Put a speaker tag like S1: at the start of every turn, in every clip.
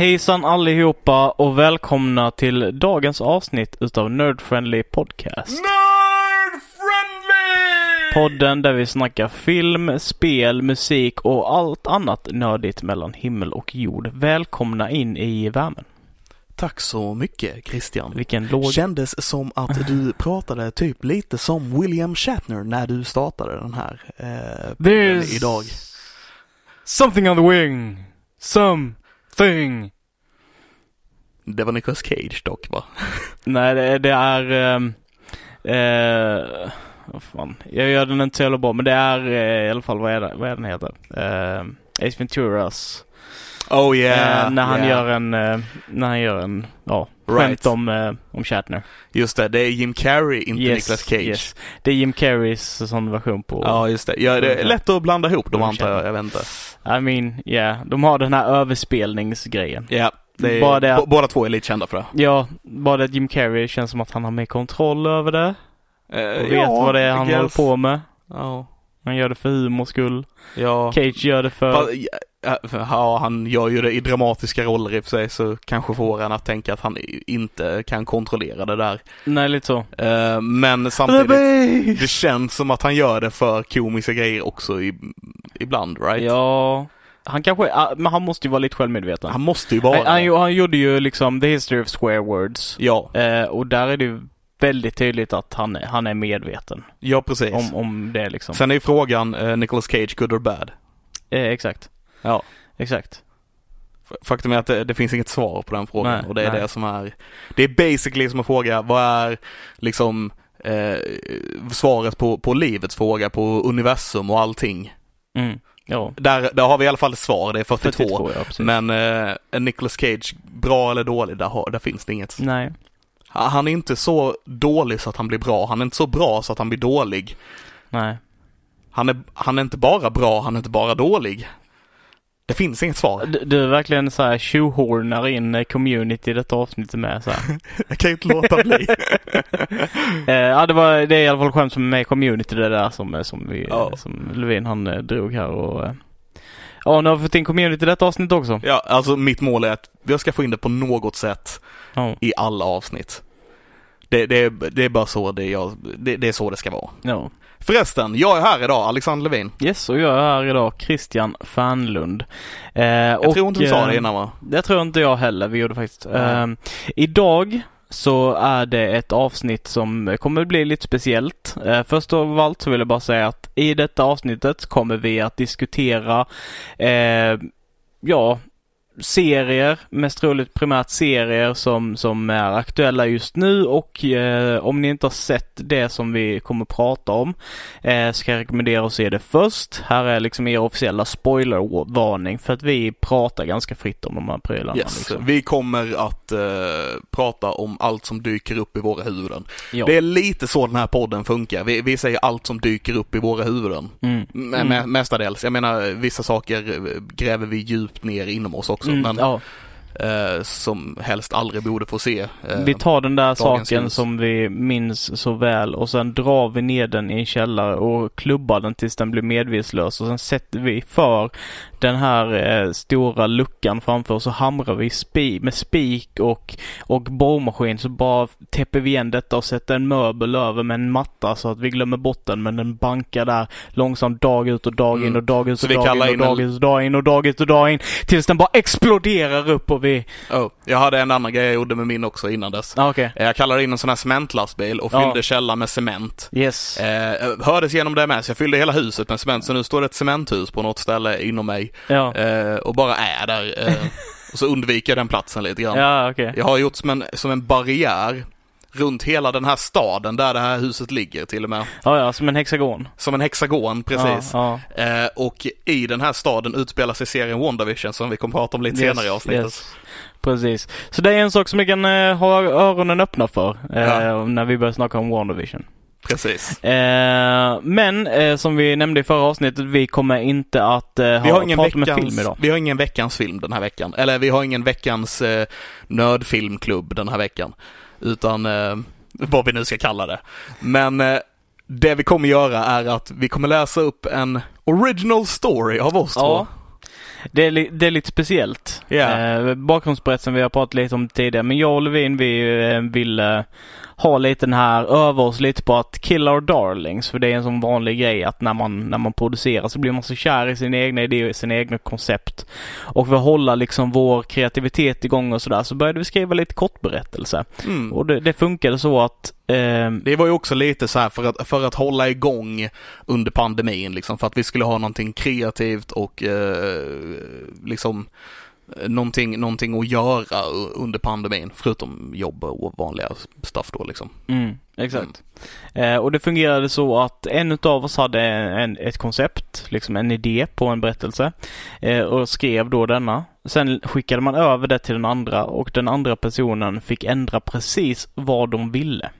S1: Hejsan allihopa och välkomna till dagens avsnitt utav Nerd Friendly Podcast.
S2: Nerd Friendly!
S1: Podden där vi snackar film, spel, musik och allt annat nördigt mellan himmel och jord. Välkomna in i värmen.
S2: Tack så mycket Christian.
S1: Vilken låg...
S2: Kändes som att du pratade typ lite som William Shatner när du startade den här eh, podden
S1: There's
S2: idag.
S1: something on the wing. Something.
S2: Det var Nicolas Cage dock va?
S1: Nej, det, det är... ehm, eh, vad fan. Jag gör den inte så jävla bra, men det är eh, i alla fall, vad är, det, vad är den heter? Uh, Ace Venturas.
S2: Oh yeah.
S1: Eh, när han
S2: yeah.
S1: gör en, när han gör en, ja,
S2: Right.
S1: skämt om, eh, om Shatner.
S2: Just det, det är Jim Carrey, inte
S1: Yes,
S2: Nicolas Cage.
S1: yes. Det är Jim Carreys sån version på,
S2: Ja, just det. Ja, det är lätt att blanda ihop dem
S1: Mm,
S2: antar jag, jag vet inte.
S1: I mean, yeah. De har den här överspelningsgrejen.
S2: Ja, det är,
S1: Bara det att-
S2: båda två är lite kända för det.
S1: Ja, bara det att Jim Carrey känns som att han har mer kontroll över det.
S2: Eh,
S1: Och vet vad det är han håller på med.
S2: Ja.
S1: Han gör det för humors skull.
S2: Ja.
S1: Cage gör det för...
S2: Ja, han gör ju det i dramatiska roller i och för sig så kanske får en att tänka att han inte kan kontrollera det där.
S1: Nej, lite så.
S2: Eh, Men samtidigt, det känns som att han gör det för komiska grejer också i, ibland, right?
S1: Ja, han kanske, men han måste ju vara lite självmedveten.
S2: Han måste ju vara
S1: han, han, han gjorde ju liksom The History of Square Words.
S2: Ja,
S1: Eh, och där är det ju väldigt tydligt att han han är medveten
S2: ja precis.
S1: om, om det liksom.
S2: Sen är ju frågan, uh, Nicolas Cage, good or bad?
S1: Eh, exakt.
S2: Ja.
S1: Exakt.
S2: Faktum är att det, det finns inget svar på den frågan
S1: Nej,
S2: och det är
S1: nej.
S2: det som är Det är basically som att fråga vad är liksom eh, svaret på, på livets fråga, på universum och allting.
S1: Mm. Ja.
S2: Där, där har vi i alla fall ett svar, det är 42.
S1: 42, ja.
S2: Men eh, Nicolas Cage, bra eller dålig, där, har, där finns det inget.
S1: Nej.
S2: Han är inte så dålig så att han blir bra, han är inte så bra så att han blir dålig.
S1: Nej.
S2: Han är, han är inte bara bra, han är inte bara dålig. Det finns inget svar.
S1: Du, du är verkligen så här tjohornar in eh, community i detta avsnittet med så här.
S2: Jag kan ju inte låta bli.
S1: eh, ja, det var, det är i alla fall skämt som är med community det där som, eh, som vi,
S2: Ja.
S1: som Levin han eh, drog här och Ja, nu har vi fått in community i detta avsnitt också.
S2: Ja, alltså mitt mål är att jag ska få in det på något sätt
S1: Ja.
S2: i alla avsnitt. Det, det, är- det är bara så det, jag, det, det är så det ska vara.
S1: ja.
S2: Förresten, jag är här idag, Alexander Levin.
S1: Yes, och jag är här idag, Christian Fernlund. Eh,
S2: Jag tror inte vi sa det innan va?
S1: Det tror inte jag heller vi gjorde faktiskt. Eh, idag så är det ett avsnitt som kommer bli lite speciellt. Eh, först av allt så vill jag bara säga att i detta avsnittet kommer vi att diskutera, eh, ja, serier, mest troligt primärt serier som, som är aktuella just nu och eh, om ni inte har sett det som vi kommer prata om eh, ska jag rekommendera att se det först. Här är liksom er officiella spoilervarning för att vi pratar ganska fritt om de här prylarna.
S2: Yes.
S1: Liksom.
S2: Vi kommer att eh, prata om allt som dyker upp i våra huvuden.
S1: Ja.
S2: Det är lite så den här podden funkar. Vi, vi säger allt som dyker upp i våra huvuden.
S1: Mm.
S2: Mm. Mestadels. Jag menar, vissa saker eh, gräver vi djupt ner inom oss också.
S1: Mm,
S2: men
S1: ja.
S2: eh, som helst aldrig borde få se. Eh,
S1: Vi tar den där saken
S2: ljus.
S1: som vi minns så väl och sen drar vi ner den i en källare och klubbar den tills den blir medvetslös och sen sätter vi för den här eh, stora luckan framför och hamrar vi spi med spik och, och borrmaskin så bara täpper vi igen detta och sätter en möbel över med en matta så att vi glömmer bort den men den bankar där långsamt dag ut och dag in
S2: Mm.
S1: och dag ut
S2: Så
S1: och dag in och
S2: in
S1: dag ut och dag in och dag ut och dag in tills den bara exploderar upp och vi...
S2: oh, jag hade en annan grej jag gjorde med min också innan dess.
S1: Ah, Okej.
S2: Eh, Jag kallade in en sån här cementlastbil och fyllde källaren med cement.
S1: Yes.
S2: Eh, hördes genom det med, så jag fyllde hela huset med cement. Så nu står det ett cementhus på något ställe inom mig
S1: Ja.
S2: eh, och bara är där. Eh, och så undviker jag den platsen lite grann.
S1: Ja, okej.
S2: Jag har gjort som en, som en barriär runt hela den här staden där det här huset ligger till och med.
S1: Ja, ja, som en hexagon.
S2: Som en hexagon, precis.
S1: Ja,
S2: Eh, och i den här staden utspelar sig serien WandaVision som vi kommer prata om lite
S1: Yes,
S2: senare i avsnittet.
S1: yes. Precis. Så det är en sak som vi kan eh, ha öronen öppna för eh,
S2: Ja.
S1: när vi börjar snacka om WandaVision.
S2: Precis.
S1: Eh, men eh, som vi nämnde i förra avsnittet, vi kommer inte att eh,
S2: Vi
S1: ha,
S2: har, ingen
S1: prata
S2: veckans,
S1: film idag.
S2: vi har ingen veckans film den här veckan. Eller vi har ingen veckans eh, nördfilmklubb den här veckan. Utan eh, vad vi nu ska kalla det. Men eh, det vi kommer göra är att vi kommer läsa upp en original story av oss
S1: Ja.
S2: två.
S1: Det är, det är lite speciellt.
S2: Ja.
S1: Eh, bakgrundsberättelsen vi har pratat lite om tidigare, men jag och Levin vi eh, ville ha lite den här, öva oss lite på att kill our darlings. För det är en sån vanlig grej att när man, när man producerar så blir man så kär i sina egna idéer och sina egna koncept. Och för att hålla liksom vår kreativitet igång och sådär så började vi skriva lite kortberättelser.
S2: Mm.
S1: Och det, det funkade så att eh,
S2: Det var ju också lite så här för att, för att hålla igång under pandemin liksom, för att vi skulle ha någonting kreativt och eh, liksom någonting, någonting att göra under pandemin, förutom jobb och vanliga stuff då liksom.
S1: Mm, exakt. Eh, och det fungerade så att en utav oss hade en, ett koncept, liksom en idé på en berättelse eh, och skrev då denna. Sen skickade man över det till den andra och den andra personen fick ändra precis vad de ville.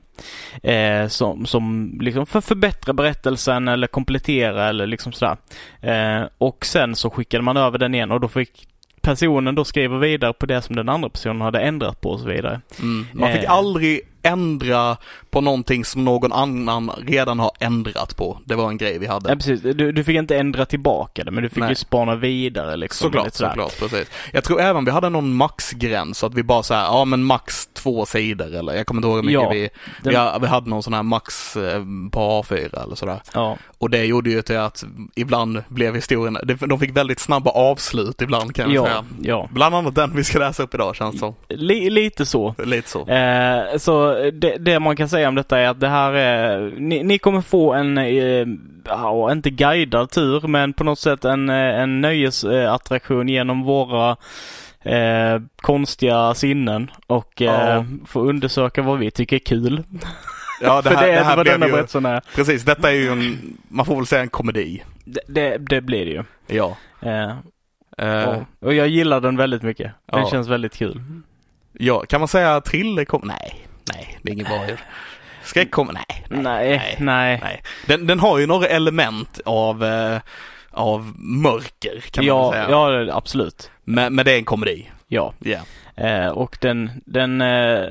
S1: Eh, som, som liksom för förbättra berättelsen eller komplettera eller liksom sådär. Eh, och sen så skickade man över den igen och då fick personen då skriva vidare på det som den andra personen hade ändrat på och så vidare.
S2: Mm. Man fick
S1: Eh.
S2: aldrig ändra på någonting som någon annan redan har ändrat på. Det var en grej vi hade.
S1: Ja, precis. Du, du fick inte ändra tillbaka det, men du fick
S2: Nej.
S1: ju spana vidare liksom.
S2: Såklart, såklart, precis. Jag tror även vi hade någon maxgräns, så att vi bara så här, ja men max två sidor eller jag kommer inte ihåg hur mycket
S1: Ja,
S2: vi,
S1: den-
S2: vi, vi hade någon sån här max eh, på A4 eller sådär.
S1: Ja,
S2: Och det gjorde ju till att ibland blev historien, det- de fick väldigt snabba avslut ibland kan jag
S1: ja,
S2: säga.
S1: ja.
S2: Bland annat den vi ska läsa upp idag känns som.
S1: Li, lite så.
S2: Lite så.
S1: Eh, så det, det man kan säga om detta är att det här är, ni, ni kommer få en, eh, ja, inte guidad tur, men på något sätt en, eh, en nöjesattraktion genom våra eh, konstiga sinnen och eh,
S2: Ja.
S1: få undersöka vad vi tycker är kul.
S2: Ja, det
S1: För
S2: här,
S1: det
S2: det
S1: är
S2: här
S1: vad denna
S2: ju,
S1: berättelsen är.
S2: precis, detta är ju en, man får väl säga en komedi.
S1: Det, det, det blir det ju.
S2: Ja.
S1: Eh,
S2: Eh,
S1: och, och jag gillar den väldigt mycket. Den
S2: Ja.
S1: känns väldigt kul.
S2: ja, kan man säga thriller nej, nej, det är inget bra ljud. Skräck kommer, nej, nej,
S1: Nej, nej.
S2: nej. Den, den har ju några element av, eh, av mörker kan man
S1: Ja,
S2: väl säga.
S1: ja, absolut.
S2: Men, men det är en komedi.
S1: Ja.
S2: Ja.
S1: Eh, och den, den, eh,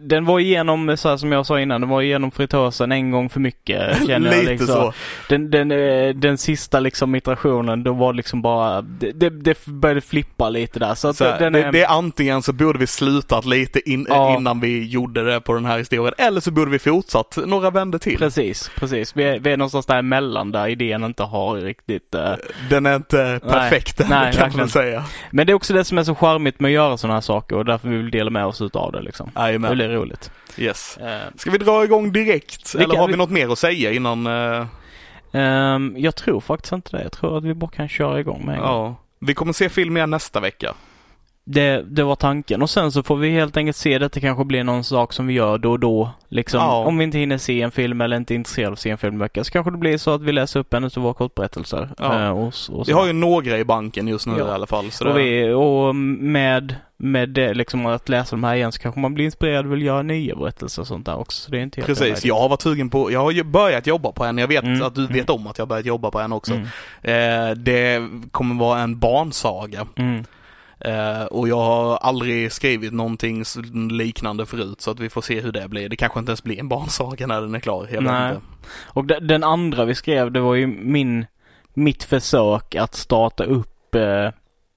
S1: den var igenom, så här som jag sa innan, den var igenom fritösen en gång för mycket. Känner jag
S2: Lite
S1: liksom.
S2: så.
S1: Den, den, eh, den sista liksom iterationen, då var liksom bara, det, det, det började flippa lite där. Så,
S2: Så
S1: den
S2: det,
S1: är,
S2: det är antingen så borde vi slutat lite in,
S1: Ja.
S2: innan vi gjorde det på den här historien, eller så borde vi fortsatt några vändor till.
S1: Precis, precis. Vi är, vi är någonstans däremellan där idén inte har riktigt eh,
S2: Den är inte perfekt än,
S1: Nej,
S2: kan man
S1: verkligen.
S2: säga.
S1: Men det är också det som är så charmigt med att göra sådana här saker och därför vill vi dela med oss utav det liksom. Det
S2: Jajamän.
S1: blir roligt.
S2: Yes.
S1: Eh,
S2: Ska vi dra igång direkt? Eller har vi
S1: vi-
S2: något mer att säga innan? eh,
S1: ehm, jag tror faktiskt inte det. Jag tror att vi bara kan köra igång med en gång.
S2: ja. Vi kommer se film igen nästa vecka.
S1: Det, det var tanken och sen så får vi helt enkelt se det. Det kanske blir någon sak som vi gör då och då. Liksom,
S2: Ja.
S1: Om vi inte hinner se en film eller inte är intresserade av att se en film så kanske det blir så att vi läser upp en av våra kortberättelser.
S2: Ja.
S1: Eh, och, och
S2: Vi har ju några i banken just nu
S1: Ja.
S2: i alla fall. Så
S1: och, vi, och med, med det liksom att läsa de här igen så kanske man blir inspirerad och vill göra nya berättelser och sånt där också. Så det är inte
S2: Precis, jag har varit sugen på, jag har börjat jobba på en. Jag vet
S1: Mm,
S2: att du
S1: mm.
S2: vet om att jag har börjat jobba på en också.
S1: Mm.
S2: Eh, det kommer vara en barnsaga.
S1: Mm.
S2: Eh, och jag har aldrig skrivit någonting liknande förut så att vi får se hur det blir. Det kanske inte ens blir en barnsaga när den är klar. Jag
S1: Nej.
S2: inte.
S1: Och de, den andra vi skrev, det var ju min, mitt försök att starta upp eh,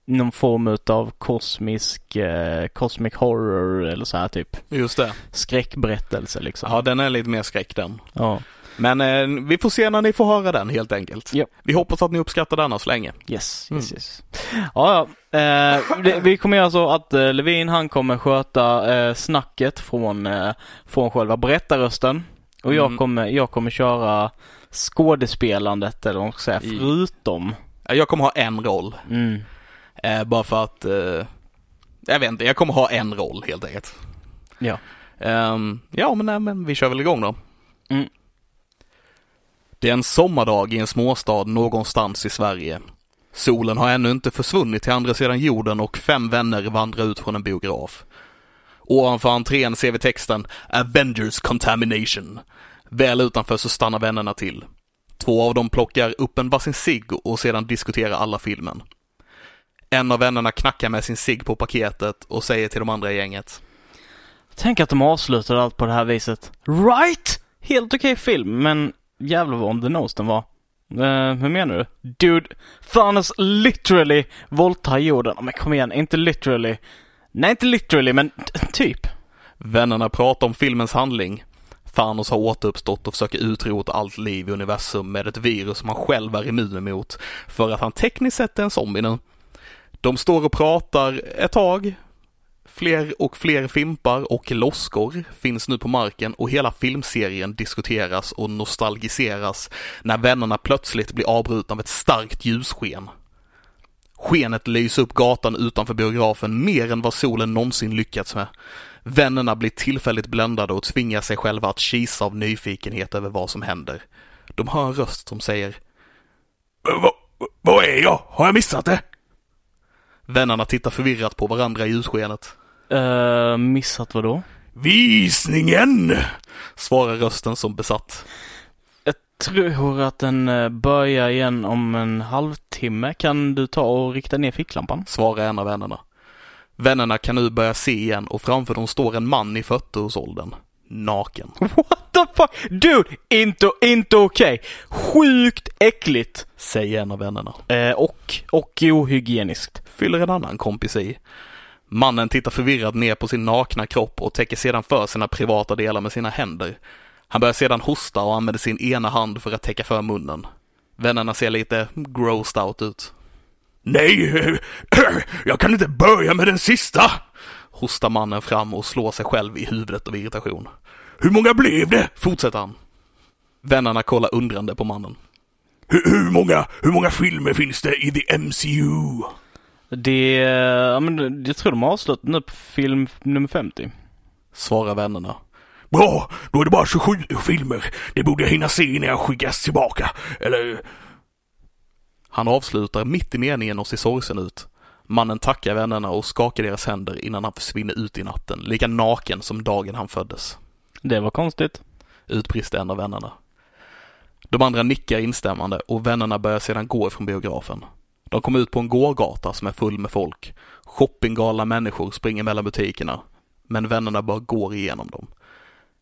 S1: någon form utav kosmisk, eh, cosmic horror eller så här typ.
S2: Just det.
S1: Skräckberättelse liksom.
S2: Ja, den är lite mer skräck den.
S1: Ja.
S2: Men eh, vi får se när ni får höra den helt enkelt.
S1: Japp.
S2: Vi hoppas att ni uppskattar denna så länge.
S1: Yes,
S2: Mm.
S1: yes, yes. Ja, ja. Eh, det, vi kommer göra så att eh, Levin han kommer sköta eh, snacket från, eh, från själva berättarrösten. Och jag,
S2: Mm.
S1: kommer, jag kommer köra skådespelandet eller vad man ska säga, förutom.
S2: Jag kommer ha en roll.
S1: Mm.
S2: Eh, bara för att, eh, jag vet inte, jag kommer ha en roll helt enkelt.
S1: Ja.
S2: Um, ja, men, nej, men vi kör väl igång då.
S1: Mm.
S2: Det är en sommardag i en småstad någonstans i Sverige. Solen har ännu inte försvunnit till andra sidan jorden och fem vänner vandrar ut från en biograf. Ovanför entrén ser vi texten Avengers Contamination. Väl utanför så stannar vännerna till. Två av dem plockar upp en varsin cigg och sedan diskuterar alla filmen. En av vännerna knackar med sin cigg på paketet och säger till de andra i gänget.
S1: Tänk att de avslutar allt på det här viset. Right? Helt okej film, men jävlar vad on the nose den var. Uh, hur menar du? Dude, Thanos alltså, literally våldtar jorden. Men kom igen, inte literally. Nej, inte literally, men typ.
S2: Vännerna pratar om filmens handling. Thanos har återuppstått och försöker utrota allt liv i universum med ett virus som han själv är immun mot, för att han tekniskt sett är en zombie nu. De står och pratar ett tag. Fler och fler fimpar och loskor finns nu på marken och hela filmserien diskuteras och nostalgiseras när vännerna plötsligt blir avbrutna av ett starkt ljussken. Skenet lyser upp gatan utanför biografen mer än vad solen någonsin lyckats med. Vännerna blir tillfälligt bländade och tvingar sig själva att kisa av nyfikenhet över vad som händer. De hör en röst som säger Vad är jag? Har jag missat det? Vännerna tittar förvirrat på varandra i ljusskenet.
S1: Uh, missat vad då?
S2: Visningen! Svarar rösten som besatt.
S1: Jag tror att den eh, börjar igen om en halvtimme. Kan du ta och rikta ner ficklampan?
S2: Svarar en av vännerna. Vännerna kan nu börja se igen och framför dem står en man i 40-årsåldern. Naken.
S1: What the fuck? Dude! Inte, inte okej. Okay. Sjukt äckligt.
S2: Säger en av vännerna.
S1: Eh, och, och ohygieniskt.
S2: Fyller en annan kompis i. Mannen tittar förvirrad ner på sin nakna kropp och täcker sedan för sina privata delar med sina händer. Han börjar sedan hosta och använder sin ena hand för att täcka för munnen. Vännerna ser lite grossed out ut. Nej, jag kan inte börja med den sista! Hostar mannen fram och slår sig själv i huvudet av irritation. Hur många blev det? Fortsätter han. Vännerna kollar undrande på mannen. Hur, hur, många, hur många filmer finns det i the MCU?
S1: Det, ja men jag tror de har avslutat nu på film nummer 50.
S2: Svarar vännerna. Bra, då är det bara 27 filmer. Det borde jag hinna se innan jag skickas tillbaka. Eller... Han avslutar mitt i meningen och ser sorgsen ut. Mannen tackar vännerna och skakar deras händer innan han försvinner ut i natten, lika naken som dagen han föddes.
S1: Det var konstigt.
S2: Utbrister en av vännerna. De andra nickar instämmande och vännerna börjar sedan gå ifrån biografen. De kommer ut på en gågata som är full med folk. Shoppinggalna människor springer mellan butikerna. Men vännerna bara går igenom dem.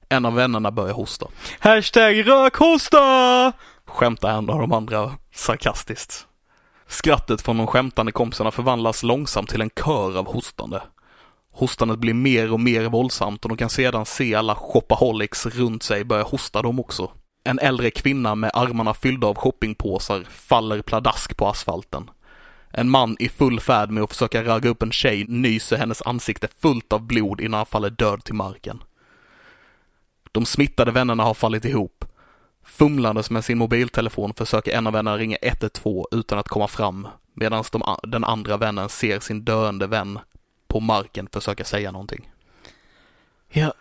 S2: En av vännerna börjar hosta.
S1: Hashtag rökhosta!
S2: Skämtar en av de andra sarkastiskt. Skrattet från de skämtande kompisarna förvandlas långsamt till en kör av hostande. Hostandet blir mer och mer våldsamt och de kan sedan se alla shopaholics runt sig börja hosta dem också. En äldre kvinna med armarna fyllda av shoppingpåsar faller pladask på asfalten. En man i full färd med att försöka ragga upp en tjej nyser hennes ansikte fullt av blod innan han faller död till marken. De smittade vännerna har fallit ihop. Fumlandes med sin mobiltelefon försöker en av vännerna ringa 112 utan att komma fram, medan de, den andra vännen ser sin döende vän på marken försöka säga någonting.
S1: Jag,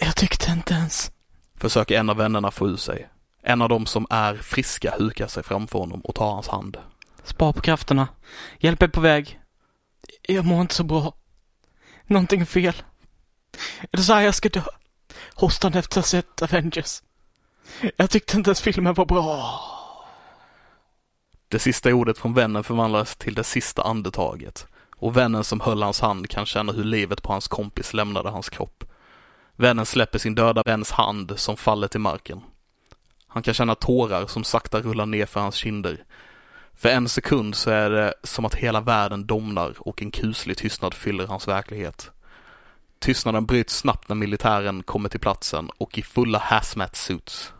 S1: jag tyckte inte ens.
S2: Försöker en av vännerna få ur sig. En av dem som är friska hukar sig framför honom och tar hans hand.
S1: Spar på krafterna. Hjälp är på väg. Jag mår inte så bra. Någonting är fel. Är det så här jag ska dö? Hostan efter att ha sett Avengers. Jag tyckte inte ens filmen var bra.
S2: Det sista ordet från vännen förvandlas till det sista andetaget och vännen som höll hans hand kan känna hur livet på hans kompis lämnade hans kropp. Vännen släpper sin döda väns hand som faller till marken. Han kan känna tårar som sakta rullar ner för hans kinder. För en sekund så är det som att hela världen domnar och en kuslig tystnad fyller hans verklighet. Tystnaden bryts snabbt när militären kommer till platsen och i fulla hazmat suits.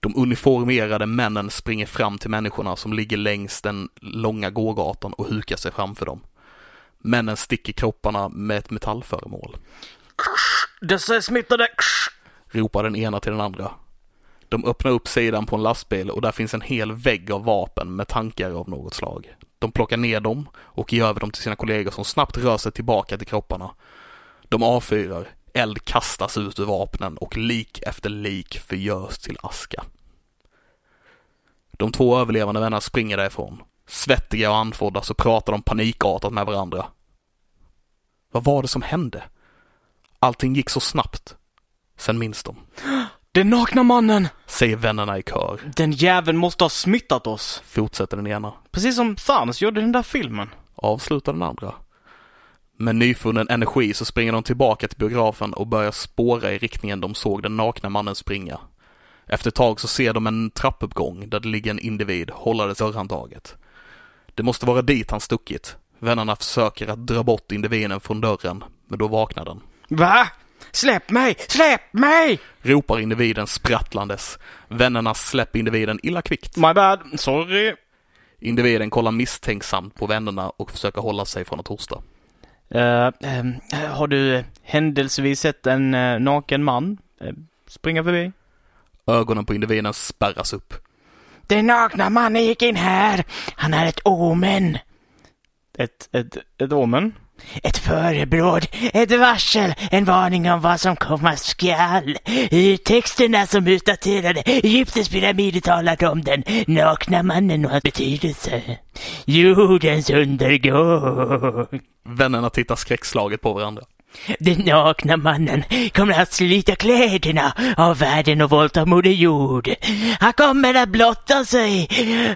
S2: De uniformerade männen springer fram till människorna som ligger längs den långa gågatan och hukar sig framför dem. Männen sticker kropparna med ett metallföremål.
S1: Dessa är smittade!
S2: ropar den ena till den andra. De öppnar upp sidan på en lastbil och där finns en hel vägg av vapen med tankar av något slag. De plockar ner dem och ger över dem till sina kollegor som snabbt rör sig tillbaka till kropparna. De avfyrar. eld kastas ut ur vapnen och lik efter lik förgörs till aska. De två överlevande vännerna springer därifrån. Svettiga och andfådda så pratar de panikartat med varandra. Vad var det som hände? Allting gick så snabbt. Sen minns de.
S1: Den nakna mannen!
S2: Säger vännerna i kör.
S1: Den jäveln måste ha smittat oss.
S2: Fortsätter den ena.
S1: Precis som Thanos gjorde i den där filmen.
S2: Avslutar den andra. Med nyfunnen energi så springer de tillbaka till biografen och börjar spåra i riktningen de såg den nakna mannen springa. Efter ett tag så ser de en trappuppgång där det ligger en individ hållades dörrhandtaget. Det måste vara dit han stuckit. Vännerna försöker att dra bort individen från dörren, men då vaknar den.
S1: Va? Släpp mig! Släpp mig!
S2: Ropar individen sprattlandes. Vännerna släpper individen illa kvickt.
S1: My bad. Sorry.
S2: Individen kollar misstänksamt på vännerna och försöker hålla sig från att hosta.
S1: Uh, um, har du händelsevis sett en uh, naken man uh, springa förbi?
S2: Ögonen på individen spärras upp.
S3: Den nakna mannen gick in här. Han är ett omen.
S1: Ett, ett, ett omen?
S3: Ett förebråd, ett varsel, en varning om vad som komma skall. Texterna som utdaterade Egyptens pyramider talade om den nakna mannen och hans betydelse. Jordens undergång.
S2: Vännerna tittar skräckslaget på varandra.
S3: Den nakna mannen kommer att slita kläderna av världen och våldta Moder Jord. Han kommer att blotta sig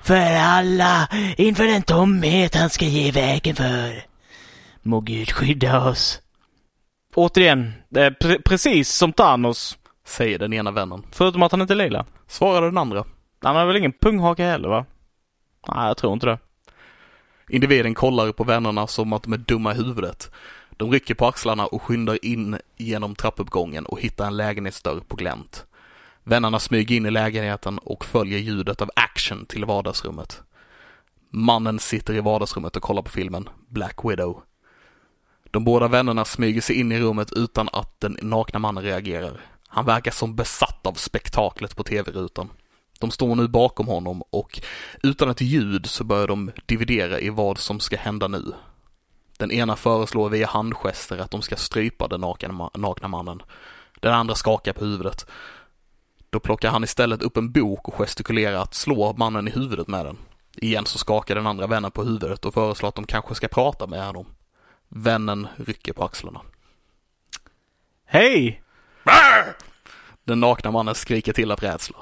S3: för alla inför den tomhet han ska ge vägen för. Må Gud skydda oss.
S1: Återigen, pre precis som Thanos.
S2: Säger den ena vännen.
S1: Förutom att han inte är lila.
S2: Svarar den andra.
S1: Han har väl ingen punghaka heller va? Nej, jag tror inte det.
S2: Individen kollar på vännerna som att de är dumma i huvudet. De rycker på axlarna och skyndar in genom trappuppgången och hittar en lägenhetsdörr på glänt. Vännerna smyger in i lägenheten och följer ljudet av action till vardagsrummet. Mannen sitter i vardagsrummet och kollar på filmen Black Widow. De båda vännerna smyger sig in i rummet utan att den nakna mannen reagerar. Han verkar som besatt av spektaklet på tv-rutan. De står nu bakom honom och utan ett ljud så börjar de dividera i vad som ska hända nu. Den ena föreslår via handgester att de ska strypa den nakna, nakna mannen. Den andra skakar på huvudet. Då plockar han istället upp en bok och gestikulerar att slå mannen i huvudet med den. Igen så skakar den andra vännen på huvudet och föreslår att de kanske ska prata med honom. Vännen rycker på axlarna.
S1: Hej!
S2: Den nakna mannen skriker till av rädsla.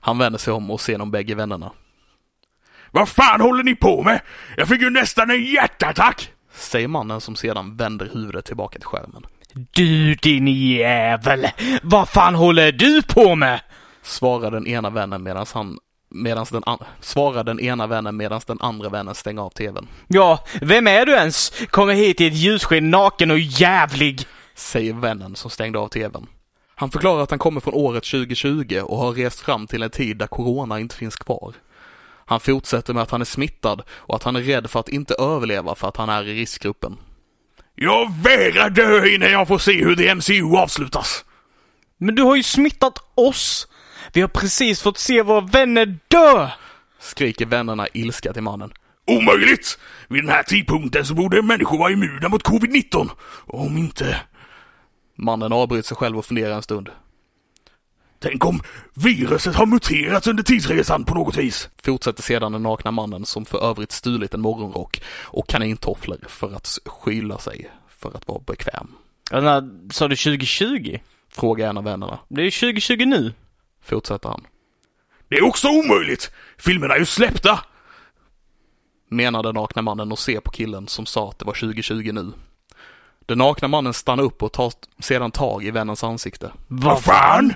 S2: Han vänder sig om och ser de bägge vännerna.
S4: Vad fan håller ni på med? Jag fick ju nästan en hjärtattack!
S2: Säger mannen som sedan vänder huvudet tillbaka till skärmen.
S1: Du din jävel! Vad fan håller du på med?
S2: Svarar den ena vännen medan han Medans den svarar den ena vännen medan den andra vännen stänger av tvn.
S1: Ja, vem är du ens? Kommer hit i ett ljussken naken och jävlig.
S2: Säger vännen som stängde av tvn. Han förklarar att han kommer från året 2020 och har rest fram till en tid där corona inte finns kvar. Han fortsätter med att han är smittad och att han är rädd för att inte överleva för att han är i riskgruppen.
S4: Jag vägrar dö innan jag får se hur The MCU avslutas.
S1: Men du har ju smittat oss! Vi har precis fått se våra vänner dö!
S2: Skriker vännerna ilska till mannen.
S4: Omöjligt! Vid den här tidpunkten så borde människor vara immuna mot covid-19. Om inte...
S2: Mannen avbryter sig själv och funderar en stund.
S4: Tänk om viruset har muterats under tidsresan på något vis?
S2: Fortsätter sedan den nakna mannen som för övrigt stulit en morgonrock och kanintofflor för att skyla sig för att vara bekväm.
S1: När, sa du 2020?
S2: Frågar en av vännerna.
S1: Det är 2020 nu.
S2: Fortsätter han.
S4: Det är också omöjligt! Filmerna är ju släppta!
S2: Menar den nakna mannen och ser på killen som sa att det var 2020 nu. Den nakna mannen stannar upp och tar sedan tag i vännens ansikte.
S4: Vad fan?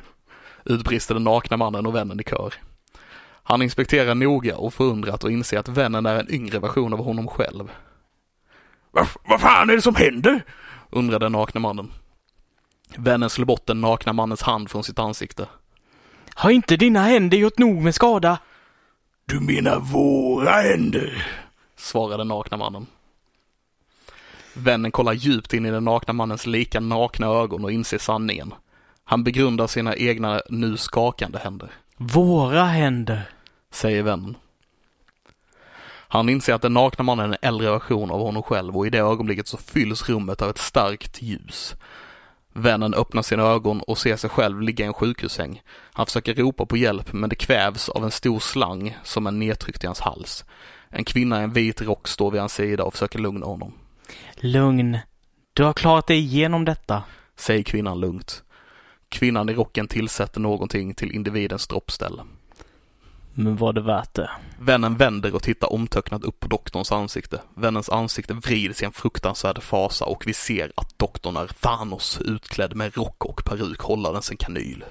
S2: Utbrister den nakna mannen och vännen i kör. Han inspekterar noga och förundrat och inser att vännen är en yngre version av honom själv.
S4: Vad, vad fan är det som händer?
S2: Undrar den nakna mannen. Vännen slår bort den nakna mannens hand från sitt ansikte.
S1: Har inte dina händer gjort nog med skada?
S4: Du menar våra händer?
S2: Svarar den nakna mannen. Vännen kollar djupt in i den nakna mannens lika nakna ögon och inser sanningen. Han begrundar sina egna nu skakande händer.
S1: Våra händer.
S2: Säger vännen. Han inser att den nakna mannen är en äldre version av honom själv och i det ögonblicket så fylls rummet av ett starkt ljus. Vännen öppnar sina ögon och ser sig själv ligga i en sjukhussäng. Han försöker ropa på hjälp men det kvävs av en stor slang som är nedtryckt i hans hals. En kvinna i en vit rock står vid hans sida och försöker lugna honom.
S1: Lugn. Du har klarat dig igenom detta.
S2: Säger kvinnan lugnt. Kvinnan i rocken tillsätter någonting till individens droppställe.
S1: Men var det värt det?
S2: Vännen vänder och tittar omtöcknat upp på doktorns ansikte. Vännens ansikte vrids i en fruktansvärd fasa och vi ser att doktorn är Thanos utklädd med rock och peruk hållandes en kanyl.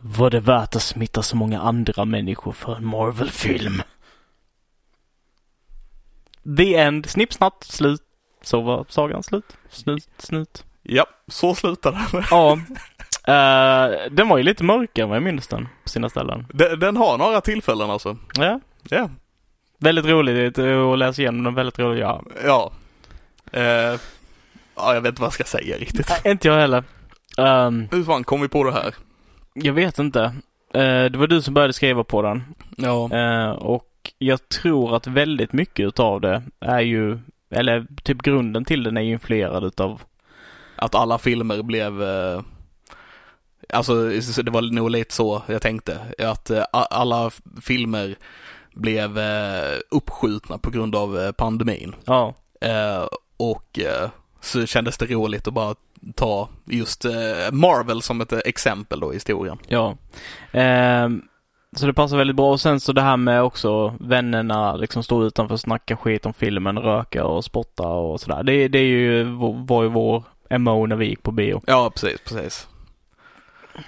S1: Var det värt att smitta så många andra människor för en Marvel-film? The End. Snipp, snatt, slut. Så var sagan slut. Snut, snut.
S2: Ja, så slutar det.
S1: Ja. Uh, den var ju lite mörkare än vad jag minns den på sina ställen.
S2: Den, den har några tillfällen alltså.
S1: Ja.
S2: Ja.
S1: Väldigt roligt att läsa igenom den. Väldigt roligt, ja.
S2: Ja. Uh, ja, jag vet inte vad jag ska säga riktigt.
S1: Nej, inte jag heller. Um,
S2: Hur fan kom vi på det här?
S1: jag vet inte. Uh, det var du som började skriva på den.
S2: Ja.
S1: Och jag tror att väldigt mycket utav det är ju, eller typ grunden till den är ju influerad utav
S2: Att alla filmer blev eh, Alltså det var nog lite så jag tänkte. Att eh, alla filmer blev eh, uppskjutna på grund av eh, pandemin.
S1: Ja.
S2: Och så kändes det roligt att bara ta just Marvel som ett exempel då i historien.
S1: Ja. Ehm, så det passar väldigt bra. Och sen så det här med också vännerna liksom stå utanför och snacka skit om filmen, röka och spotta och sådär. Det, det är ju, var ju vår MO när vi gick på bio.
S2: Ja, precis, precis.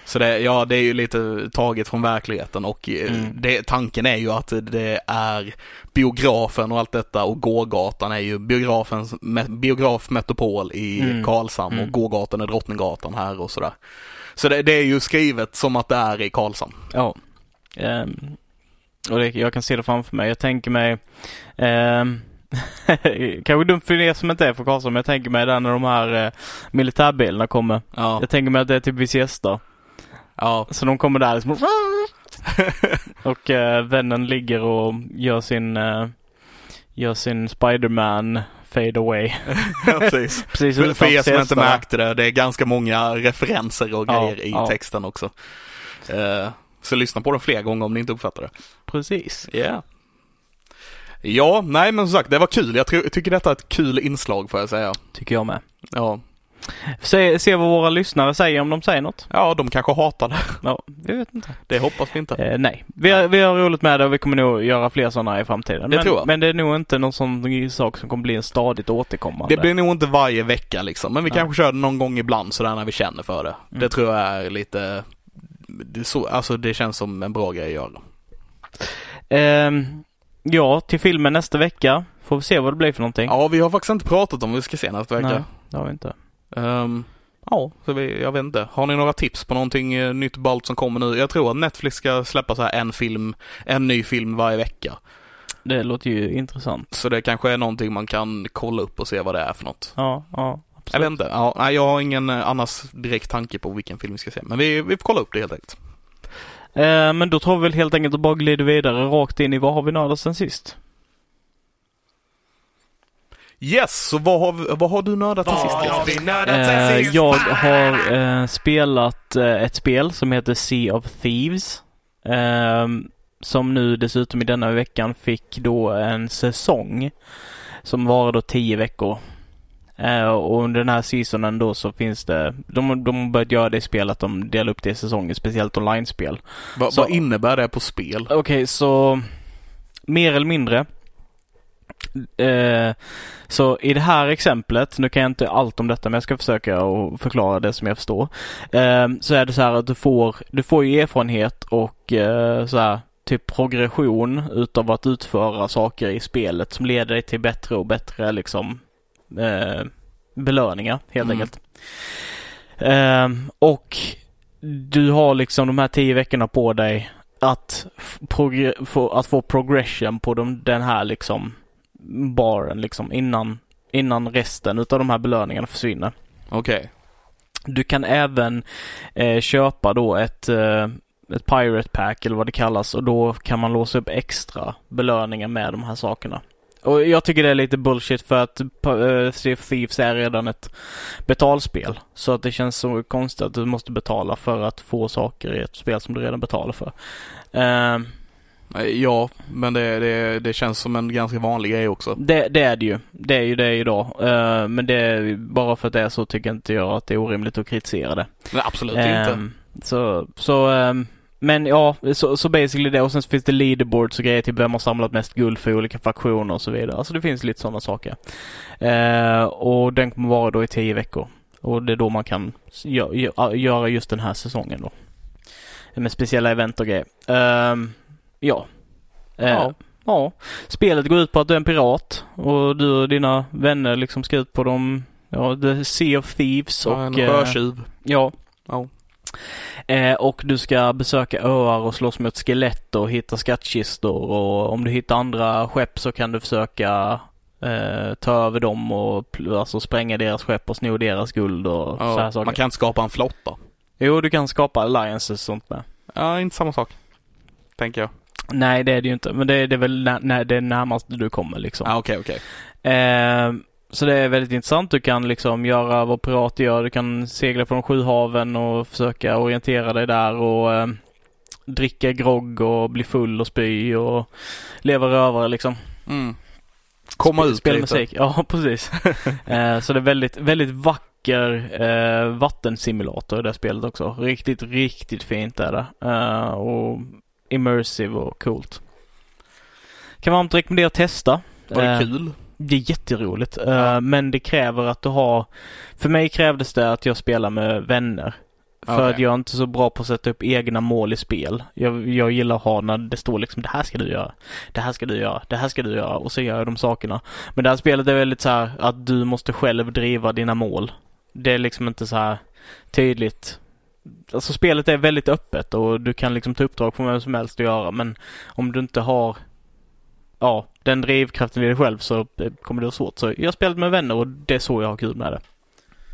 S2: Så det, ja, det är ju lite taget från verkligheten och eh,
S1: Mm.
S2: det, tanken är ju att det är biografen och allt detta och gågatan är ju biografens, me- biografmetropol i
S1: Mm.
S2: Karlshamn och
S1: Mm.
S2: gågatan är Drottninggatan här och sådär. Så det, det är ju skrivet som att det är i Karlshamn.
S1: Ja. Ehm, och det, jag kan se det framför mig. Jag tänker mig ehm, Kanske dumt för er som inte är från Karlshamn, men jag tänker mig där när de här eh, militärbilarna kommer.
S2: Ja,
S1: Jag tänker mig att det är typ vid siesta.
S2: Ja,
S1: Så de kommer där liksom. och eh, vännen ligger och gör sin, eh, gör sin Spiderman fade away.
S2: precis.
S1: Precis
S2: För, för er som inte märkte det, det är ganska många referenser och
S1: Ja,
S2: grejer i
S1: ja.
S2: texten också. Eh, så lyssna på den fler gånger om ni inte uppfattar det.
S1: Precis.
S2: Ja. Ja, nej men som sagt, det var kul. Jag tror- tycker detta är ett kul inslag får jag säga.
S1: Tycker jag med.
S2: Ja,
S1: Se, se vad våra lyssnare säger om de säger något.
S2: ja de kanske hatar det.
S1: Ja, vi vet inte.
S2: Det hoppas vi inte.
S1: Eh, nej, vi har, vi har roligt med det och vi kommer nog göra fler sådana i framtiden.
S2: Det
S1: men,
S2: tror jag.
S1: men det är nog inte någon sån sak som kommer bli en stadigt återkommande.
S2: Det blir nog inte varje vecka liksom, men vi
S1: Nej.
S2: kanske kör det någon gång ibland sådär när vi känner för det.
S1: Mm.
S2: Det tror jag är lite, det, så, alltså det känns som en bra grej att göra.
S1: Ehm, ja, till filmen nästa vecka. Får vi se vad det blir för någonting.
S2: Ja, vi har faktiskt inte pratat om vad vi ska se nästa vecka.
S1: Nej, det har vi inte.
S2: Ehm, ja, så vi, jag vet inte. Har ni några tips på någonting eh, nytt ballt som kommer nu? Jag tror att Netflix ska släppa så här en film, en ny film varje vecka.
S1: Det låter ju intressant.
S2: Så det kanske är någonting man kan kolla upp och se vad det är för något.
S1: Ja, ja. Absolut.
S2: Jag vet inte. Ja, jag har ingen eh, annars direkt tanke på vilken film vi ska se. Men vi, vi får kolla upp det helt enkelt.
S1: Eh, men då tror vi väl helt enkelt att bara glider vidare rakt in i vad har vi nördat sen sist?
S2: Yes, så vad har, vi- vad har du nördat till sist? Jesper?
S1: Eh, jag har eh, spelat eh, ett spel som heter Sea of Thieves. ehm, som nu dessutom i denna veckan fick då en säsong. Som varar då tio veckor. Eh, och under den här seasonen då så finns det, de, de har börjat göra det i spel att de delar upp det i säsonger, speciellt online-spel.
S2: Va,
S1: Så-
S2: vad innebär det på spel?
S1: Okej, så mer eller mindre. Eh, så i det här exemplet, nu kan jag inte allt om detta men jag ska försöka att förklara det som jag förstår. Eh, så är det så här att du får, du får ju erfarenhet och eh, så här typ progression utav att utföra saker i spelet som leder dig till bättre och bättre liksom belöningar helt
S2: Mm.
S1: enkelt. Och du har liksom de här tio veckorna på dig att, att få progression på de, den här liksom baren liksom innan, innan resten utav de här belöningarna försvinner.
S2: Okej.
S1: Du kan även eh, köpa då ett, eh, ett Pirate Pack eller vad det kallas och då kan man låsa upp extra belöningar med de här sakerna. Och jag tycker det är lite bullshit för att uh, Sea of Thieves är redan ett betalspel. Så att det känns så konstigt att du måste betala för att få saker i ett spel som du redan betalar för. Uh,
S2: Ja, men det, det, det känns som en ganska vanlig grej också.
S1: Det, det är det ju. Det är ju det idag. Uh, men det bara för att det är så tycker inte jag att det är orimligt att kritisera det.
S2: Nej, absolut inte.
S1: Så, så um, men ja, så, så basically det. Och sen finns det leaderboards och grejer till vem har samlat mest guld för olika fraktioner och så vidare. Alltså det finns lite sådana saker. Uh, och den kommer vara då i tio veckor. Och det är då man kan gö göra just den här säsongen då. Med speciella event och grejer. Uh, ja. Uh, ja. Ja. Spelet går ut på att du är en pirat och du och dina vänner liksom ska ut på de, ja, The Sea of Thieves och... Ja,
S2: en sjötjuv.
S1: ja.
S2: Ja.
S1: Eh, och du ska besöka öar och slåss mot skelett och hitta skattkistor och om du hittar andra skepp så kan du försöka eh, ta över dem och alltså spränga deras skepp och sno deras guld och ja, så här saker.
S2: Man kan inte skapa en flotta.
S1: Jo, du kan skapa alliances och sånt med.
S2: Ja, inte samma sak. Tänker jag.
S1: Nej, det är det ju inte. Men det, det är väl när, när det är närmast du kommer liksom.
S2: Okej, okay.
S1: Okay. Eh, så det är väldigt intressant. Du kan liksom göra vad pirater gör. Du kan segla från sju haven och försöka orientera dig där och eh, dricka grogg och bli full och spy och leva rövare liksom.
S2: Mm. Komma Sp ut
S1: Spela musik. Ja, precis. eh, så det är väldigt, väldigt vacker eh, vattensimulator i det spelet också. Riktigt, riktigt fint är det. Eh, och immersive och coolt. Kan varmt rekommendera att testa.
S2: Var det kul?
S1: Det är jätteroligt. Ja. Uh, men det kräver att du har... För mig krävdes det att jag spelar med vänner. För okay. att jag är inte så bra på att sätta upp egna mål i spel. Jag, jag gillar att ha när det står liksom det här ska du göra. Det här ska du göra. Det här ska du göra. Och så gör jag de sakerna. Men det här spelet är väldigt så här att du måste själv driva dina mål. Det är liksom inte så här tydligt. Alltså spelet är väldigt öppet och du kan liksom ta uppdrag från vem som helst att göra. Men om du inte har ja, den drivkraften i dig själv så eh, kommer det vara svårt. Så jag har spelat med vänner och det är så jag har kul med det.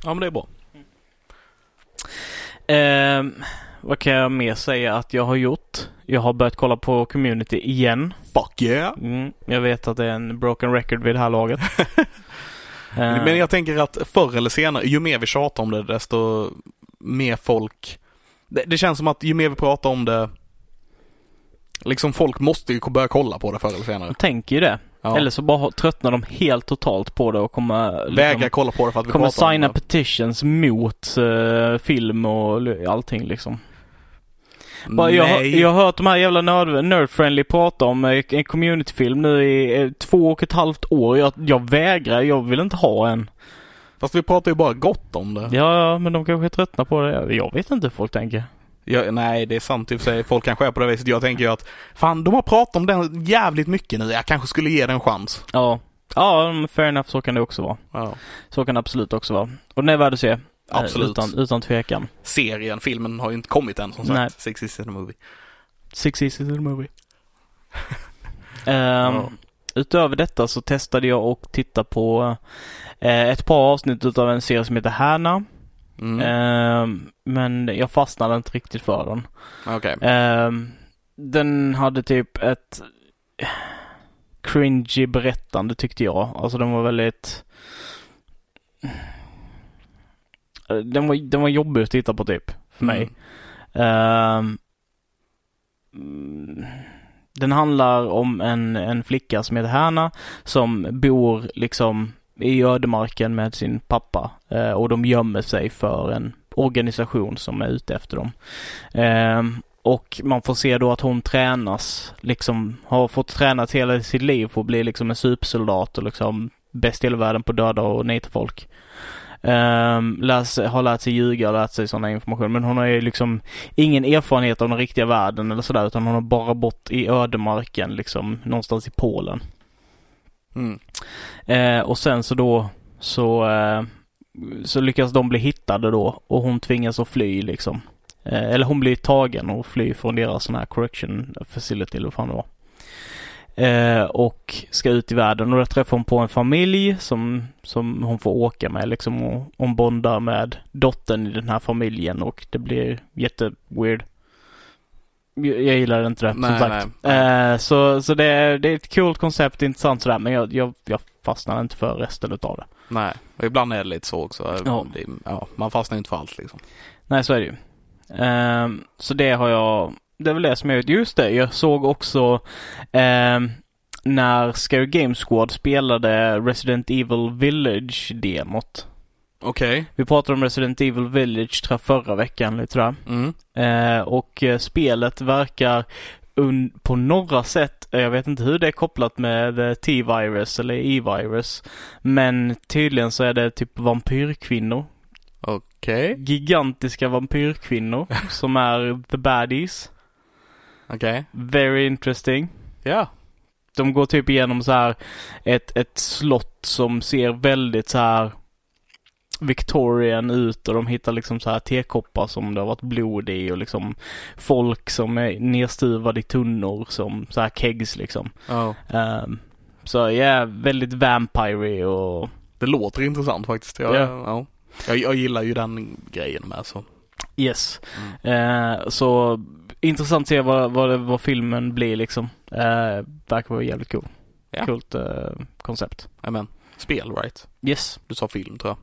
S2: Ja men det är bra.
S1: Eh, vad kan jag mer säga att jag har gjort? Jag har börjat kolla på community igen.
S2: Fuck yeah!
S1: Mm, jag vet att det är en broken record vid det här laget.
S2: eh. Men jag tänker att förr eller senare, ju mer vi tjatar om det desto mer folk det, det känns som att ju mer vi pratar om det Liksom folk måste ju börja kolla på det förr eller senare. Jag
S1: tänker ju det. Ja. Eller så bara tröttnar de helt totalt på det och kommer...
S2: Liksom, Vägrar kolla på det för att vi
S1: Kommer signa petitions mot uh, film och allting liksom. Bara, jag, jag har hört de här jävla nerd, nerdfriendly prata om eh, en communityfilm nu i eh, två och ett halvt år. Jag, jag vägrar, jag vill inte ha en.
S2: Fast vi pratar ju bara gott om det.
S1: Ja, men de kanske tröttnar på det. Jag vet inte hur folk tänker.
S2: Ja, nej, det är sant i och för sig. Folk kanske är på det viset. Jag tänker ju att fan, de har pratat om den jävligt mycket nu. Jag kanske skulle ge den en chans.
S1: Ja. Ja, fair enough. Så kan det också vara.
S2: Ja.
S1: Så kan det absolut också vara. Och den är värd att se. Eh,
S2: absolut.
S1: Utan, utan tvekan.
S2: Serien, filmen har ju inte kommit än som sagt. Nej. Six is in the movie.
S1: Six is in the movie. um, ja. Utöver detta så testade jag och titta på eh, ett par avsnitt utav en serie som heter Härna. Mm. Uh, men jag fastnade inte riktigt för den.
S2: Okay.
S1: Uh, den hade typ ett cringy berättande tyckte jag. Alltså den var väldigt den var, den var jobbig att titta på typ, för mig. Uh, den handlar om en, en flicka som heter Hanna som bor liksom i ödemarken med sin pappa eh, och de gömmer sig för en organisation som är ute efter dem. Eh, och man får se då att hon tränas, liksom har fått tränat hela sitt liv på att bli liksom en supersoldat och liksom bäst i hela världen på att döda och nita folk. Um, läs, har lärt sig ljuga och lärt sig sådana information. Men hon har ju liksom ingen erfarenhet av den riktiga världen eller sådär utan hon har bara bott i ödemarken liksom någonstans i Polen.
S2: Mm.
S1: Eh, och sen så då så, eh, så lyckas de bli hittade då och hon tvingas att fly liksom. Eh, eller hon blir tagen och flyr från deras sån här correction facility eller vad fan det var. Eh, och ska ut i världen och då träffar hon på en familj som, som hon får åka med liksom och hon bondar med dottern i den här familjen och det blir jätteweird. jag jag gillar inte det
S2: Nej,
S1: som sagt.
S2: nej.
S1: Eh, så så det, är, det är ett coolt koncept, intressant sådär men jag, jag, jag fastnar inte för resten utav det.
S2: Nej, och ibland är det lite så också.
S1: Ja.
S2: Det, ja, man fastnar inte för allt liksom.
S1: Nej, så är det ju. Ehm, så det har jag, det är väl det som vet. Just det, jag såg också ehm, när Scary Game Squad spelade Resident Evil Village-demot.
S2: Okej.
S1: Vi pratade om Resident Evil Village tror jag, förra veckan lite jag.
S2: Mm.
S1: Eh, och eh, spelet verkar på några sätt, eh, jag vet inte hur det är kopplat med eh, T-virus eller E-virus, men tydligen så är det typ vampyrkvinnor.
S2: Okej.
S1: Gigantiska vampyrkvinnor som är the baddies.
S2: Okej.
S1: Very interesting.
S2: Ja.
S1: De går typ igenom så här ett, ett slott som ser väldigt så här Victorian ut och de hittar liksom så här tekoppar som det har varit blod i och liksom folk som är nedstuvade i tunnor som så här kegs liksom.
S2: Ja.
S1: Ehm, så ja, väldigt vampire och
S2: Det låter intressant faktiskt. Jag,
S1: Ja.
S2: ja. Jag, jag gillar ju den grejen med så.
S1: yes. Eh, så intressant att se vad, vad, vad filmen blir liksom. Uh, verkar vara jävligt cool.
S2: Ja.
S1: Coolt eh, koncept.
S2: Amen. Spel right?
S1: Yes,
S2: Du sa film tror jag.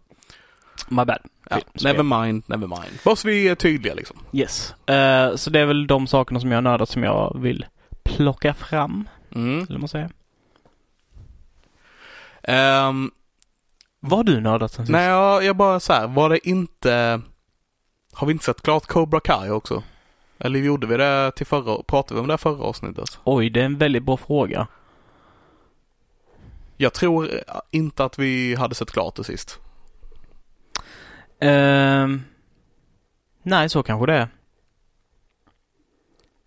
S1: my bad.
S2: Ja.
S1: Film.
S2: Never mind, never mind. Bara så vi är tydliga liksom.
S1: Yes. Eh, så det är väl de sakerna som jag har nördat som jag vill plocka fram,
S2: Mm.
S1: eller man säger.
S2: Ehm,
S1: Vad har du nördat sen sist?
S2: nej, jag, jag bara så här, var det inte... Har vi inte sett klart Cobra Kai också? Eller gjorde vi det till förra, pratade vi om det förra avsnittet?
S1: Oj, det är en väldigt bra fråga.
S2: Jag tror inte att vi hade sett klart det sist.
S1: Ehm, nej, så kanske det är.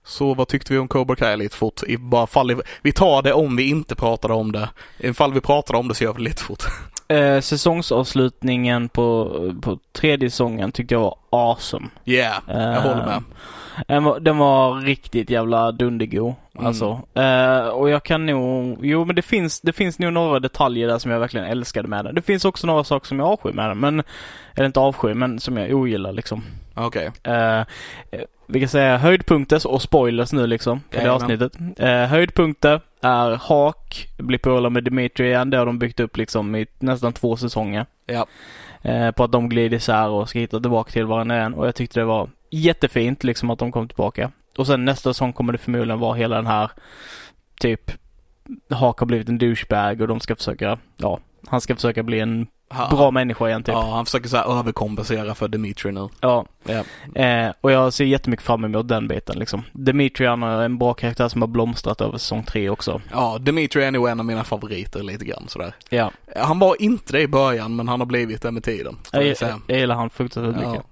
S2: Så vad tyckte vi om Cobra Kai lite fort? I bara fall i, vi tar det om vi inte pratade om det. Ifall vi pratade om det så gör vi det lite fort.
S1: Eh, säsongsavslutningen på, på tredje säsongen tyckte jag var awesome.
S2: Yeah, jag håller med.
S1: Den var, riktigt jävla dundergo.
S2: Mm.
S1: Alltså. Eh, och jag kan nog, jo men det finns, det finns nog några detaljer där som jag verkligen älskade med den. Det finns också några saker som jag avskyr med den, men, eller inte avskyr, men som jag ogillar liksom.
S2: Okej.
S1: Eh, eh, vi kan säga höjdpunkter och spoilers nu liksom för det
S2: Jajamän.
S1: avsnittet. Eh, höjdpunkter är Hak, blir polare med Dimitri igen. Det har de byggt upp liksom i nästan två säsonger.
S2: Ja.
S1: Eh, på att de glider isär och ska hitta tillbaka till varandra igen. Och jag tyckte det var jättefint liksom att de kom tillbaka. Och sen nästa säsong kommer det förmodligen vara hela den här typ Hak har blivit en douchebag och de ska försöka, ja, han ska försöka bli en
S2: Ha-
S1: bra människa igen typ.
S2: Ja, han försöker så här överkompensera för Dimitri nu.
S1: Ja.
S2: Ja.
S1: Eh, och jag ser jättemycket fram emot den biten liksom. Dimitri han är en bra karaktär som har blomstrat över säsong tre också.
S2: Ja, Dimitri är nog en av mina favoriter lite grann sådär.
S1: Ja.
S2: Han var inte det i början men han har blivit det med tiden.
S1: Jag,
S2: jag
S1: jag, gillar han fruktansvärt
S2: Ja.
S1: mycket.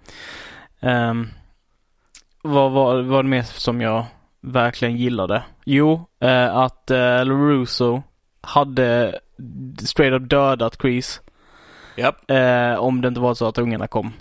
S1: Vad var det mer som jag verkligen gillade? Jo, eh, att eh, LaRusso hade straight up dödat Chris.
S2: Japp.
S1: Eh, om det inte var så att ungarna kom.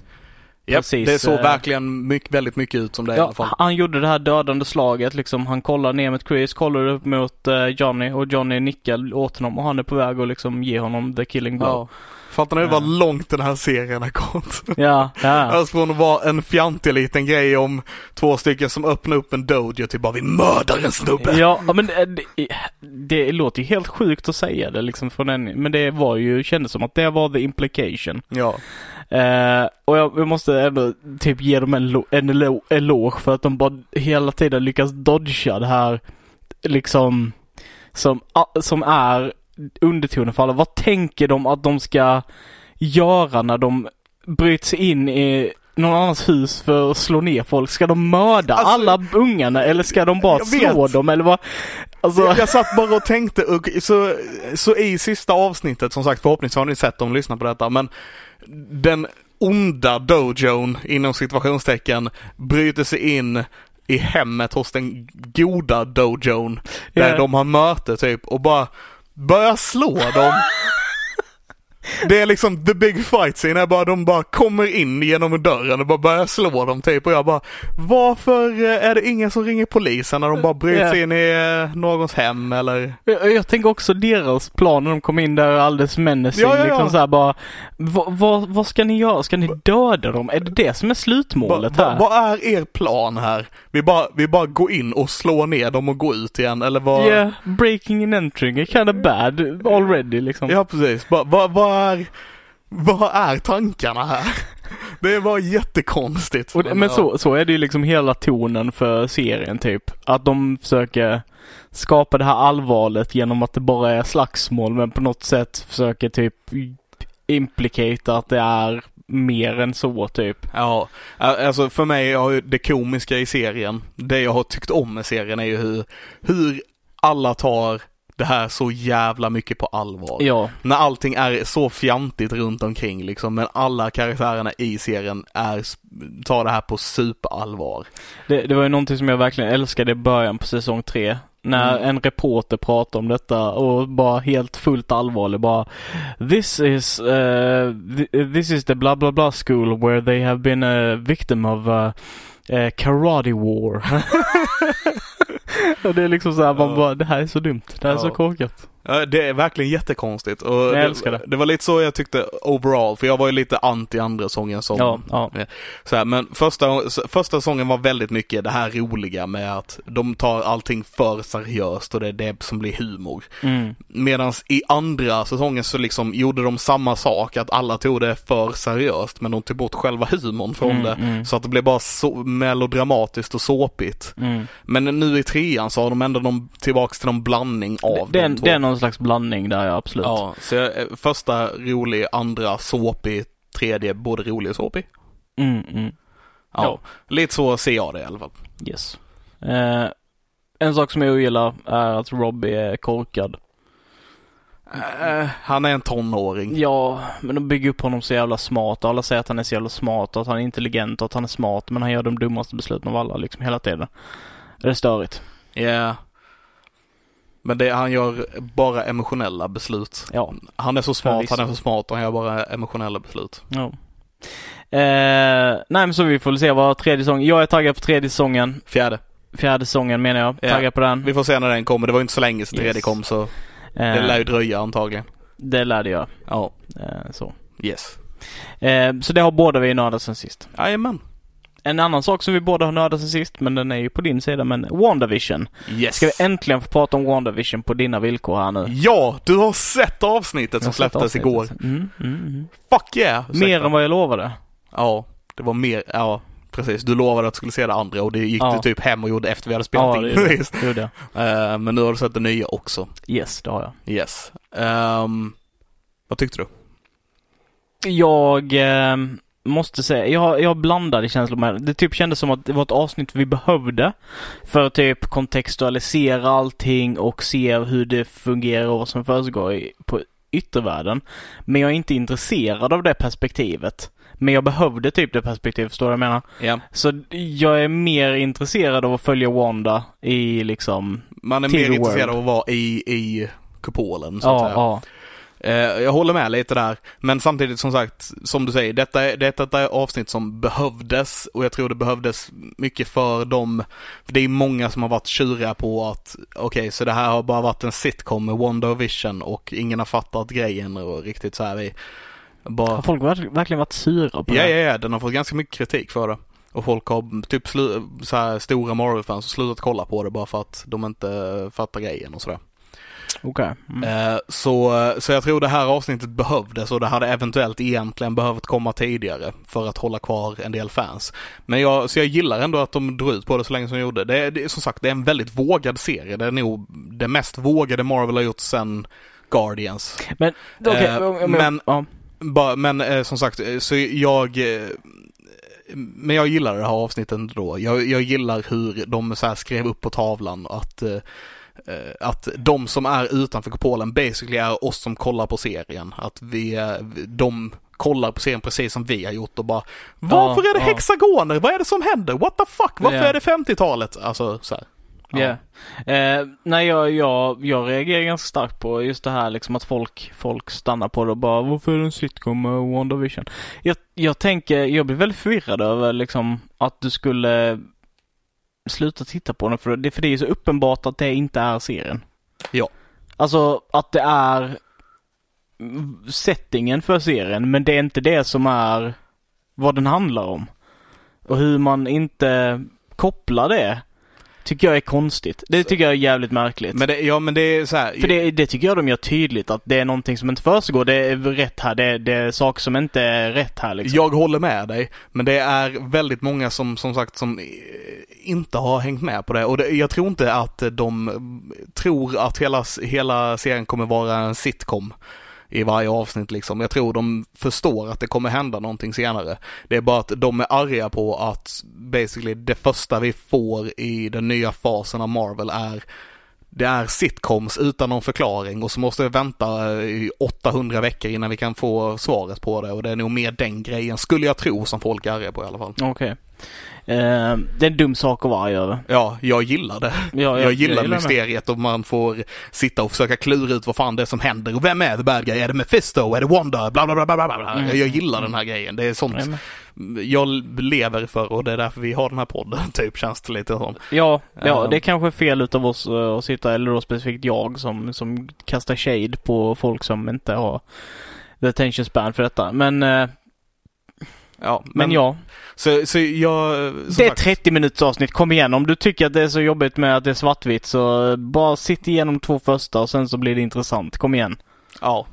S2: Japp,
S1: Precis,
S2: det såg
S1: eh,
S2: verkligen mycket, väldigt mycket ut som det i
S1: Ja,
S2: alla fall.
S1: han gjorde det här dödande slaget liksom. Han kollar ner mot Chris, kollar upp mot eh, Johnny och Johnny nickar åt honom och han är på väg att liksom ge honom the killing blow.
S2: Ja. Fattar ni
S1: Ja.
S2: vad långt den här serien har gått?
S1: Ja, ja.
S2: Alltså från att vara en fjantig liten grej om två stycken som öppnar upp en dojo till bara vi mördar en snubbe.
S1: Ja, men eh, det, det låter ju helt sjukt att säga det liksom från en, men det var ju, kändes som att det var the implication.
S2: Ja.
S1: Eh, och jag, jag måste ändå typ ge dem en, en elo- eloge för att de bara hela tiden lyckas dodga det här liksom som, som är undertonen för alla. Vad tänker de att de ska göra när de bryter sig in i någon annans hus för att slå ner folk? Ska de mörda
S2: Alltså,
S1: alla ungarna eller ska de bara
S2: vet.
S1: slå dem eller vad? Alltså,
S2: Jag, jag satt bara och tänkte, och så, så i sista avsnittet, som sagt förhoppningsvis har ni sett om ni lyssnar på detta, men den onda dojon inom situationstecken bryter sig in i hemmet hos den goda dojon där
S1: Ja.
S2: de har möte typ och bara börjar slå dem. Det är liksom the big fight scene, är bara, de bara kommer in genom dörren och bara börjar slå dem typ och jag bara Varför eh, är det ingen som ringer polisen när de bara bryter
S1: Ja.
S2: in i eh, någons hem eller?
S1: Jag, jag tänker också deras plan när de kom in där alldeles menacing.
S2: Ja, ja, ja.
S1: Liksom så här bara, vad, vad, vad ska ni göra? Ska ni döda dem? Är det det som är slutmålet
S2: va,
S1: här?
S2: vad är er plan här? Vi bara, vi bara går in och slår ner dem och går ut igen eller vad?
S1: Yeah, breaking and entering är kind of bad already liksom.
S2: Ja precis, vad va, vad är, vad är tankarna här? Det var jättekonstigt.
S1: Det- men så, så är det ju liksom hela tonen för serien typ. Att de försöker skapa det här allvaret genom att det bara är slagsmål men på något sätt försöker typ implicata att det är mer än så typ.
S2: Ja, alltså för mig har det komiska i serien, det jag har tyckt om med serien är ju hur, hur alla tar det här så jävla mycket på allvar.
S1: Ja,
S2: När allting är så fjantigt runt omkring liksom, men alla karaktärerna i serien är, tar det här på superallvar.
S1: det, det var ju någonting som jag verkligen älskade i början på säsong tre. När
S2: Mm.
S1: en reporter pratade om detta och bara helt fullt allvarlig bara This is uh, th- this is the blah blah blah school where they have been a victim of uh, uh, karate war. och det är liksom så här, man bara, det här är så dumt. Det här är så
S2: Ja.
S1: korkat.
S2: Ja, det är verkligen jättekonstigt. Och
S1: Jag
S2: det,
S1: älskar det.
S2: Det var lite så jag tyckte overall, för jag var ju lite anti andra sången som
S1: Ja, ja.
S2: Så här, men första, första säsongen var väldigt mycket det här roliga med att de tar allting för seriöst och det är det som blir humor.
S1: Mm.
S2: Medan i andra säsongen så liksom gjorde de samma sak, att alla tog det för seriöst men de tog bort själva humorn från
S1: Mm,
S2: det.
S1: mm.
S2: Så att det blev bara så melodramatiskt och såpigt.
S1: Mm.
S2: Men nu i trean så har de ändå någon, tillbaks till någon blandning av
S1: Det,
S2: de två.
S1: det är någon slags blandning där ja, absolut.
S2: Ja, så jag, eh, första rolig, andra såpig, tredje både rolig och såpig.
S1: Mm, mm.
S2: Ja,
S1: Ja.
S2: lite så ser jag det i alla fall.
S1: Yes. Eh, en sak som jag ogillar är att Robbie är korkad.
S2: Eh, han är en tonåring.
S1: Ja, men de bygger upp honom så jävla smart alla säger att han är så jävla smart och att han är intelligent och att han är smart men han gör de dummaste besluten av alla liksom hela tiden. Det är störigt.
S2: Ja. Men det, han gör bara emotionella beslut.
S1: Ja.
S2: Han är så smart, han är så smart och han gör bara emotionella beslut.
S1: ja. Eh, nej men så vi får se vad tredje säsongen, jag är taggad på tredje säsongen.
S2: Fjärde.
S1: Fjärde säsongen menar jag.
S2: Ja.
S1: Taggad på den.
S2: Vi får se när den kommer. Det var ju inte så länge sedan
S1: Yes.
S2: tredje kom så det
S1: Eh,
S2: lär ju dröja antagligen.
S1: det lärde jag.
S2: Ja.
S1: Eh, så.
S2: Yes.
S1: Eh, så det har båda vi nördat sen sist.
S2: Jajamän.
S1: En annan sak som vi båda har nördat sen sist, men den är ju på din sida, men WandaVision.
S2: Yes.
S1: Ska vi äntligen få prata om WandaVision på dina villkor här nu?
S2: Ja, du har sett avsnittet som släpptes
S1: avsnittet.
S2: igår.
S1: Mm, mm, mm.
S2: Fuck yeah!
S1: Mer
S2: Ursäkta.
S1: än vad jag lovade.
S2: Ja, det var mer, ja precis. Du lovade att du skulle se det andra och det gick
S1: Ja.
S2: du typ hem och gjorde efter vi hade spelat
S1: Ja,
S2: in.
S1: det.
S2: Visst.
S1: det gjorde jag.
S2: Eh, men nu har du sett det nya också.
S1: Yes, det har jag.
S2: Yes. Ehm, vad tyckte du?
S1: Jag eh, måste säga, jag, jag blandade känslor med det. Det typ kändes som att det var ett avsnitt vi behövde för att typ kontextualisera allting och se hur det fungerar och vad som försiggår i- på yttervärlden. Men jag är inte intresserad av det perspektivet. Men jag behövde typ det perspektivet, förstår du vad jag menar?
S2: Ja.
S1: Så jag är mer intresserad av att följa Wanda i liksom...
S2: Man är mer intresserad av att vara i, i kupolen så att
S1: Ja,
S2: säga.
S1: ja.
S2: Eh, jag håller med lite där. Men samtidigt som sagt, som du säger, detta är, detta är ett avsnitt som behövdes och jag tror det behövdes mycket för dem. För det är många som har varit tjuriga på att okej, så det här har bara varit en sitcom med Wonder och Vision och ingen har fattat grejen och riktigt så här vi bara...
S1: Har folk verk- verkligen varit sura på
S2: Ja,
S1: det?
S2: ja, ja, den har fått ganska mycket kritik för det. Och folk har typ så här stora Marvel-fans slutat kolla på det bara för att de inte fattar grejen och sådär.
S1: Okej. Mm.
S2: Eh, Så, så jag tror det här avsnittet behövdes och det hade eventuellt egentligen behövt komma tidigare för att hålla kvar en del fans. Men jag, så jag gillar ändå att de drog ut på det så länge som de gjorde. Det är, det som sagt, det är en väldigt vågad serie. Det är nog det mest vågade Marvel har gjort sedan Guardians.
S1: Men, okej.
S2: Eh,
S1: om- om-
S2: men-
S1: ja.
S2: Bara, men eh, som sagt, eh, så jag... eh, Men jag gillar det här avsnittet då. Jag, jag gillar hur de så här skrev upp på tavlan att att de som är utanför kupolen basically är oss som kollar på serien. Att vi, eh, de kollar på serien precis som vi har gjort och bara Varför är det
S1: ja.
S2: hexagoner? Vad är det som händer? What the fuck? Varför är det 50-talet? Alltså så här.
S1: Ja. Eh, nej, jag, jag, jag reagerar ganska starkt på just det här liksom att folk, folk stannar på det och bara varför är det en sitcom med WandaVision? Jag, jag tänker, jag blir väldigt förvirrad över liksom att du skulle sluta titta på den för det, för det är så uppenbart att det inte är serien.
S2: Ja.
S1: Alltså att det är settingen för serien men det är inte det som är vad den handlar om. Och hur man inte kopplar det tycker jag är konstigt. Det tycker jag är jävligt märkligt.
S2: Men det, ja men det är så här.
S1: För det, det tycker jag de gör tydligt att det är någonting som inte försiggår. Det är rätt här. Det, det är saker som inte är rätt här liksom.
S2: Jag håller med dig, men det är väldigt många som, som sagt, som eh, inte har hängt med på det. Och det, jag tror inte att de tror att hela, hela serien kommer vara en sitcom i varje avsnitt liksom. Jag tror de förstår att det kommer hända någonting senare. Det är bara att de är arga på att basically det första vi får i den nya fasen av Marvel är det är sitcoms utan någon förklaring och så måste vi vänta i 800 veckor innan vi kan få svaret på det och det är nog mer den grejen skulle jag tro som folk är arga på i alla fall.
S1: Okej. Eh, det är en dum sak att vara över.
S2: Ja, jag gillar det.
S1: Ja,
S2: Jag,
S1: jag
S2: gillar
S1: jag gillar
S2: mysteriet och man får sitta och försöka klura ut vad fan det är som händer och vem är the bad guy? Är det Mephisto? Är det Wanda? Bla bla bla bla bla.
S1: Mm.
S2: Jag gillar den här grejen. Det är sånt
S1: men-
S2: jag lever för och det är därför vi har den här podden typ känns det lite som.
S1: Ja, ja
S2: Ehm.
S1: det är kanske fel utav oss eh, att sitta, eller då specifikt jag som, som kastar shade på folk som inte har the attention span för detta. Men, eh,
S2: Ja,
S1: men, ja,
S2: Så, så jag...
S1: det är
S2: sagt-
S1: 30 minuters avsnitt. Kom igen, om du tycker att det är så jobbigt med att det är svartvitt så bara sitt igenom två första och sen så blir det intressant. Kom igen.
S2: Ja.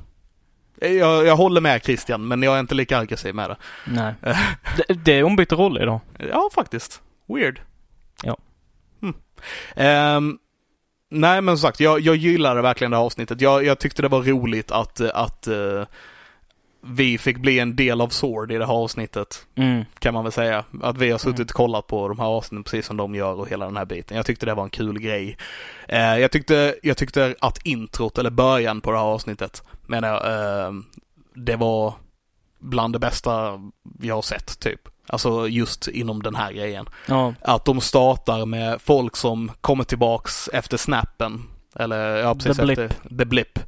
S2: Jag, jag håller med Christian, men jag är inte lika aggressiv med det.
S1: Nej. det, det är ombytta roller idag.
S2: Ja, faktiskt. Weird.
S1: Ja.
S2: Hmm. Ehm, nej, men som sagt, jag, jag gillade verkligen det här avsnittet. Jag, jag tyckte det var roligt att, att eh, vi fick bli en del av Sword i det här avsnittet,
S1: Mm.
S2: kan man väl säga. Att vi har suttit och kollat på de här avsnitten precis som de gör och hela den här biten. Jag tyckte det var en kul grej. Eh, jag, tyckte, jag tyckte att introt, eller början på det här avsnittet, menar jag, eh, det var bland det bästa jag har sett, typ. Alltså just inom den här grejen.
S1: Ja.
S2: Att de startar med folk som kommer tillbaks efter snappen. Eller ja, precis
S1: The blip.
S2: efter the blip.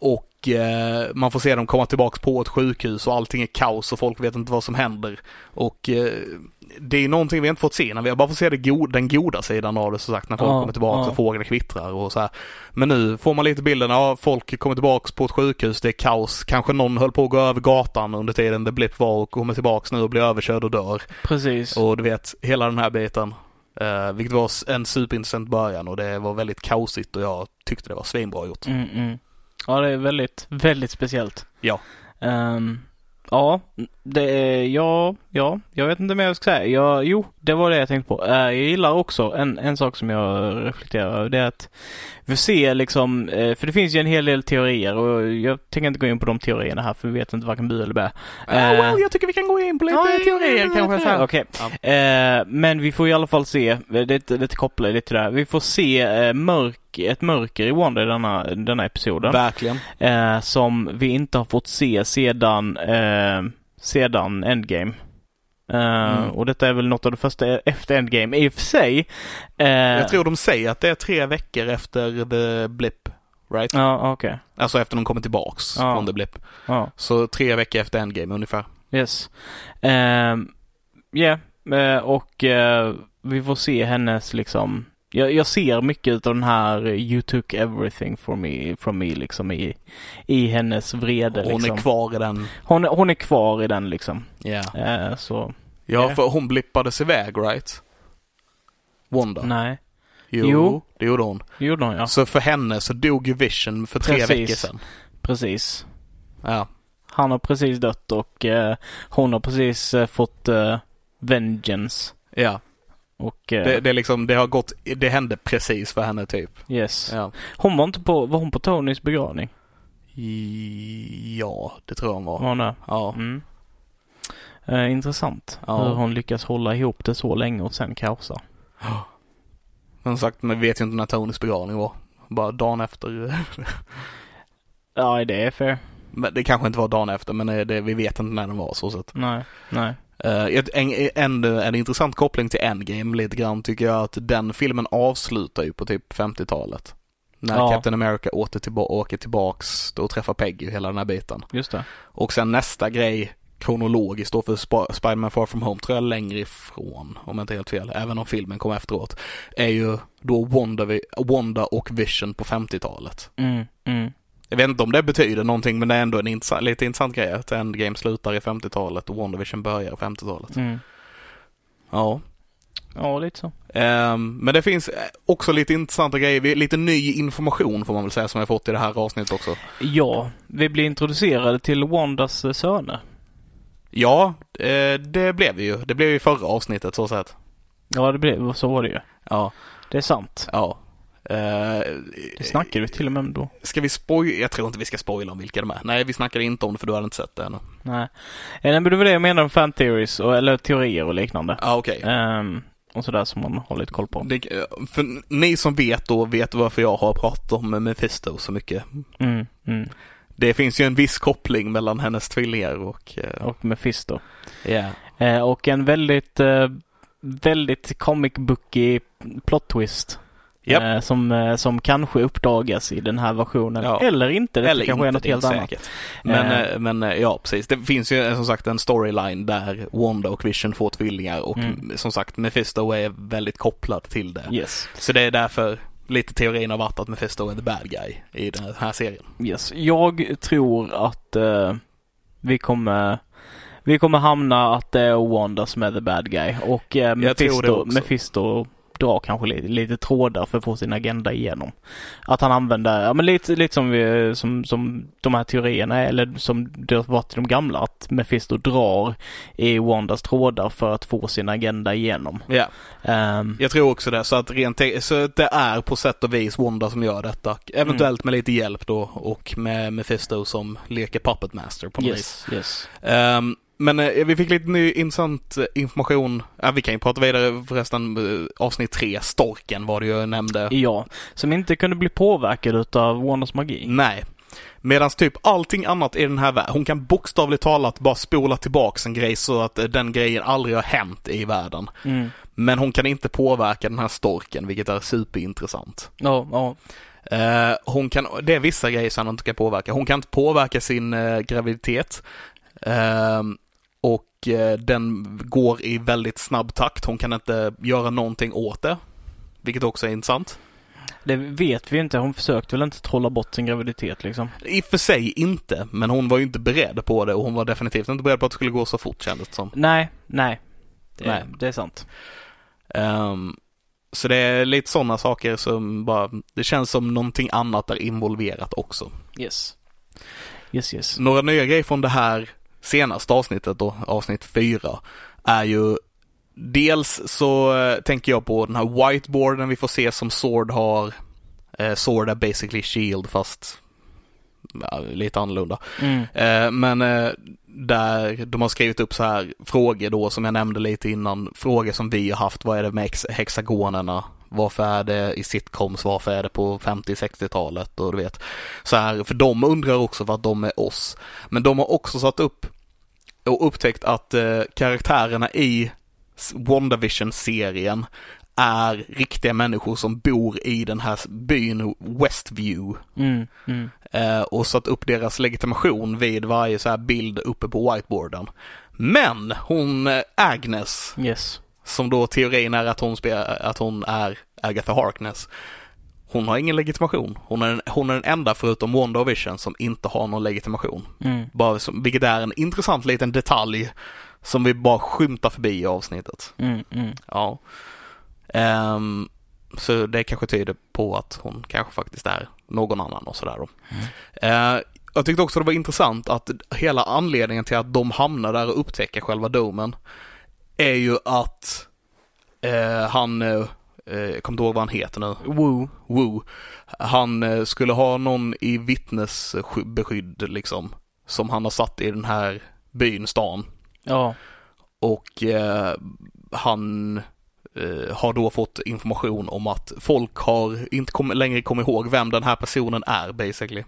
S2: Och eh, man får se dem komma tillbaks på ett sjukhus och allting är kaos och folk vet inte vad som händer. Och eh, det är någonting vi inte fått se, när vi har bara fått se det go- den goda sidan av det som sagt när folk
S1: Ja,
S2: kommer tillbaks
S1: ja.
S2: och fåglar kvittrar och så här. Men nu får man lite bilden av folk kommer tillbaks på ett sjukhus, det är kaos. Kanske någon höll på att gå över gatan under tiden the blip var och kommer tillbaks nu och blir överkörd och dör.
S1: Precis.
S2: Och du vet, hela den här biten. Uh, vilket var en superintressant början och det var väldigt kaosigt och jag tyckte det var svinbra gjort.
S1: Mm, mm. Ja, det är väldigt, väldigt speciellt.
S2: Ja.
S1: Ehm, ja, det är, ja, ja, jag vet inte mer jag ska säga. Ja, jo, det var det jag tänkte på. Eh, jag gillar också en, en sak som jag reflekterar över. Det är att vi ser liksom, eh, för det finns ju en hel del teorier och jag tänker inte gå in på de teorierna här för vi vet inte varken bu eller bä.
S2: Uh,
S1: Eh,
S2: well, jag tycker vi kan gå in på lite teorier kanske. Så här.
S1: Okej.
S2: Ja.
S1: Eh, men vi får i alla fall se, det, det, det kopplar lite här. Vi får se eh, mörk, ett mörker i Wanda i denna, denna episoden.
S2: Verkligen.
S1: Eh, som vi inte har fått se sedan, eh, sedan Endgame. Eh,
S2: Mm.
S1: Och detta är väl något av det första efter Endgame. I och för sig. Eh,
S2: Jag tror de säger att det är tre veckor efter the blip. Right?
S1: Ja, okej.
S2: Alltså efter de kommer tillbaks
S1: Ja.
S2: från the blip.
S1: Ja,
S2: Så tre veckor efter endgame ungefär.
S1: yes. Ja, yeah, och eh, vi får se hennes liksom jag, jag ser mycket av den här You took everything from me, from me liksom i, i hennes vrede
S2: Hon
S1: liksom.
S2: är kvar i den.
S1: Hon, hon är kvar i den liksom.
S2: Ja.
S1: Eh, så,
S2: Ja,
S1: Ja.
S2: för hon blippades iväg right? Wanda.
S1: nej.
S2: Jo,
S1: Jo.
S2: det gjorde hon.
S1: Det gjorde hon ja.
S2: Så för henne så dog ju Vision för tre
S1: Precis.
S2: veckor sedan.
S1: Precis.
S2: Ja.
S1: Han har precis dött och eh, hon har precis eh, fått eh, vengeance.
S2: Ja.
S1: Och eh,
S2: Det, det, liksom, det har gått, det hände precis för henne typ.
S1: yes.
S2: Ja.
S1: Hon var inte på, var hon på Tonys begravning?
S2: Ja, det tror jag hon
S1: Var
S2: var.
S1: hon det?
S2: Ja.
S1: Mm. Eh, intressant.
S2: Ja.
S1: Hur hon lyckas hålla ihop det så länge och sen kaosa.
S2: Men som sagt, man vet ju inte när Tonys begravning var. Bara dagen efter.
S1: Ja, det är fair.
S2: Men det kanske inte var dagen efter, men det, vi vet inte när den var så sett.
S1: Nej, nej.
S2: Eh, en, en, en intressant koppling till Endgame lite grann tycker jag att den filmen avslutar ju på typ 50-talet. När
S1: Ja.
S2: Captain America åter tillba- åker tillbaks och träffar Peggy och hela den här biten.
S1: Just det.
S2: Och sen nästa grej kronologiskt då för Sp- Spider-Man Far From Home tror jag längre ifrån, om jag inte helt fel, även om filmen kom efteråt, är ju då Wanda, Wanda och Vision på 50-talet.
S1: Mm, mm.
S2: Jag vet inte om det betyder någonting men det är ändå en intressant, lite intressant grej att Endgame slutar i 50-talet och WandaVision börjar i 50-talet.
S1: Mm.
S2: Ja.
S1: Ja, lite så.
S2: Ehm, men det finns eh, också lite intressanta grejer, lite ny information får man väl säga som jag fått i det här avsnittet också.
S1: Ja, vi blir introducerade till Wandas eh, söner.
S2: Ja, eh, det blev vi ju. Det blev ju förra avsnittet så sett.
S1: Ja, det blev, så var det ju.
S2: Ja,
S1: Det är sant.
S2: ja. Eh,
S1: Det snackade vi till och med om då.
S2: Ska vi spoila? Jag tror inte vi ska spoila om vilka de är. Nej, vi snackade inte om det för du hade inte sett det ännu.
S1: Nej. Eh, Nej, men det var det jag menade om fan theories, och, eller teorier och liknande.
S2: Ja, okej.
S1: Ehm, och sådär som man har lite koll på.
S2: Det, för ni som vet då, vet varför jag har pratat om Mephisto så mycket.
S1: Mm, mm.
S2: Det finns ju en viss koppling mellan hennes tvillingar och... eh,
S1: Och Mephisto.
S2: Ja.
S1: Eh, och en väldigt, eh, väldigt comic booky plot twist.
S2: Japp.
S1: Eh, som, eh, som kanske uppdagas i den här versionen.
S2: Ja.
S1: Eller inte. Det
S2: Eller
S1: kanske är
S2: inte,
S1: något
S2: är
S1: helt
S2: inte
S1: annat.
S2: säkert. Men,
S1: Eh.
S2: eh, men eh, ja, precis. Det finns ju som sagt en storyline där Wanda och Vision får tvillingar och
S1: Mm.
S2: som sagt Mephisto är väldigt kopplad till det.
S1: Yes.
S2: Så det är därför lite teorin har varit att Mephisto är the bad guy i den här serien.
S1: Yes. Jag tror att eh, vi kommer vi kommer hamna att det är Wanda som är the bad guy och eh, Mephisto. Mephisto drar kanske lite, lite trådar för att få sin agenda igenom. Att han använder, ja men lite, lite som, vi, som, som de här teorierna eller som det har varit i de gamla, att Mephisto drar i Wandas trådar för att få sin agenda igenom.
S2: Ja,
S1: Ehm,
S2: jag tror också det. Så att rent så det är på sätt och vis Wanda som gör detta. Eventuellt med lite hjälp då och med Mephisto som leker Puppet Master på något vis.
S1: yes, yes.
S2: Men eh, vi fick lite ny intressant eh, information. Ja, vi kan ju prata vidare förresten. eh, avsnitt tre, Storken var det jag nämnde.
S1: Ja, som inte kunde bli påverkad utav Wandas magi.
S2: Nej. Medan typ allting annat i den här världen, hon kan bokstavligt talat bara spola tillbaks en grej så att eh, den grejen aldrig har hänt i världen.
S1: Mm.
S2: Men hon kan inte påverka den här storken, vilket är superintressant.
S1: Ja, ja.
S2: Eh, hon kan, det är vissa grejer som hon inte kan påverka. Hon kan inte påverka sin eh, graviditet. Ehm, och eh, den går i väldigt snabb takt. Hon kan inte göra någonting åt det. Vilket också är intressant.
S1: Det vet vi inte. Hon försökte väl inte trolla bort sin graviditet liksom.
S2: I och för sig inte, men hon var ju inte beredd på det och hon var definitivt inte beredd på att det skulle gå så fort kändes det som.
S1: Nej, nej. Det,
S2: Nej.
S1: det är sant.
S2: Ehm, så det är lite sådana saker som bara, det känns som någonting annat är involverat också.
S1: Yes. Yes, yes.
S2: Några nya grejer från det här senaste avsnittet då, avsnitt fyra, är ju dels så eh, tänker jag på den här whiteboarden vi får se som Sword har. Eh, Sword är basically Shield fast ja, lite annorlunda.
S1: Mm.
S2: Eh, men där de har skrivit upp så här frågor då som jag nämnde lite innan. Frågor som vi har haft. Vad är det med hex- hexagonerna? Varför är det i sitcoms? Varför är det på 50-60-talet? Och du vet. Så här, för de undrar också vad de är oss. Men de har också satt upp och upptäckt att eh, karaktärerna i WandaVision-serien är riktiga människor som bor i den här byn Westview
S1: Mm. Mm.
S2: eh, och satt upp deras legitimation vid varje så här bild uppe på whiteboarden. Men hon, eh, Agnes,
S1: Yes.
S2: Som då teorin är att hon, spe- att hon är Agatha Harkness, hon har ingen legitimation. Hon är, den, hon är den enda förutom Wanda och Vision som inte har någon legitimation.
S1: Mm.
S2: Bara som, vilket är en intressant liten detalj som vi bara skymtar förbi i avsnittet.
S1: Mm. Mm.
S2: Ja. Ehm, så det kanske tyder på att hon kanske faktiskt är någon annan och sådär då. Eh, jag tyckte också det var intressant att hela anledningen till att de hamnar där och upptäcker själva domen är ju att eh, han, eh, eh, jag kommer inte ihåg vad han heter nu,
S1: Woo.
S2: Wu, han eh, skulle ha någon i vittnesbeskydd liksom, som han har satt i den här byn, stan.
S1: Ja.
S2: Och eh, han eh, har då fått information om att folk har inte kom, längre kommit ihåg vem den här personen är basically.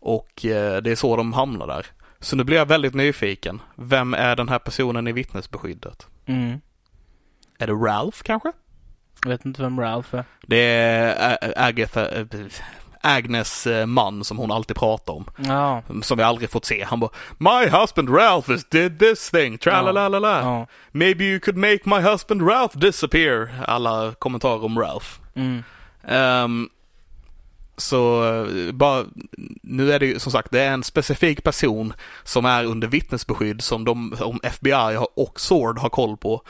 S2: Och eh, det är så de hamnar där. Så nu blir jag väldigt nyfiken. Vem är den här personen i vittnesbeskyddet?
S1: Mm.
S2: Är det Ralph kanske?
S1: Jag vet inte vem Ralph är.
S2: Det är Agatha, äh, Agnes äh, man som hon alltid pratar om.
S1: Ja.
S2: Som vi aldrig fått se. Han bara My husband Ralph has did this thing, tralalala.
S1: Ja.
S2: Maybe you could make my husband Ralph disappear. Alla kommentarer om Ralph.
S1: Mm.
S2: Ehm, så eh, bara, nu är det ju som sagt, det är en specifik person som är under vittnesbeskydd som de, om FBI och Sword har koll på,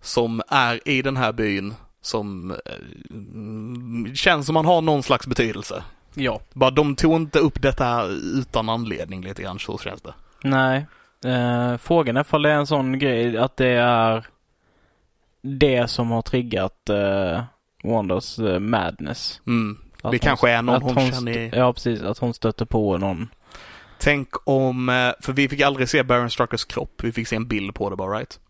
S2: som är i den här byn som eh, känns som man har någon slags betydelse.
S1: Ja.
S2: Bara de tog inte upp detta utan anledning lite grann, så känns det.
S1: Nej. Eh, frågan är ifall det är en sån grej att det är det som har triggat eh, Wanders eh, madness.
S2: Mm.
S1: Att
S2: Det kanske är någon hon
S1: st-
S2: känner-
S1: Ja, precis. Att hon stöter på någon.
S2: Tänk om, eh, för vi fick aldrig se Baron Struckers kropp, vi fick se en bild på det bara, right?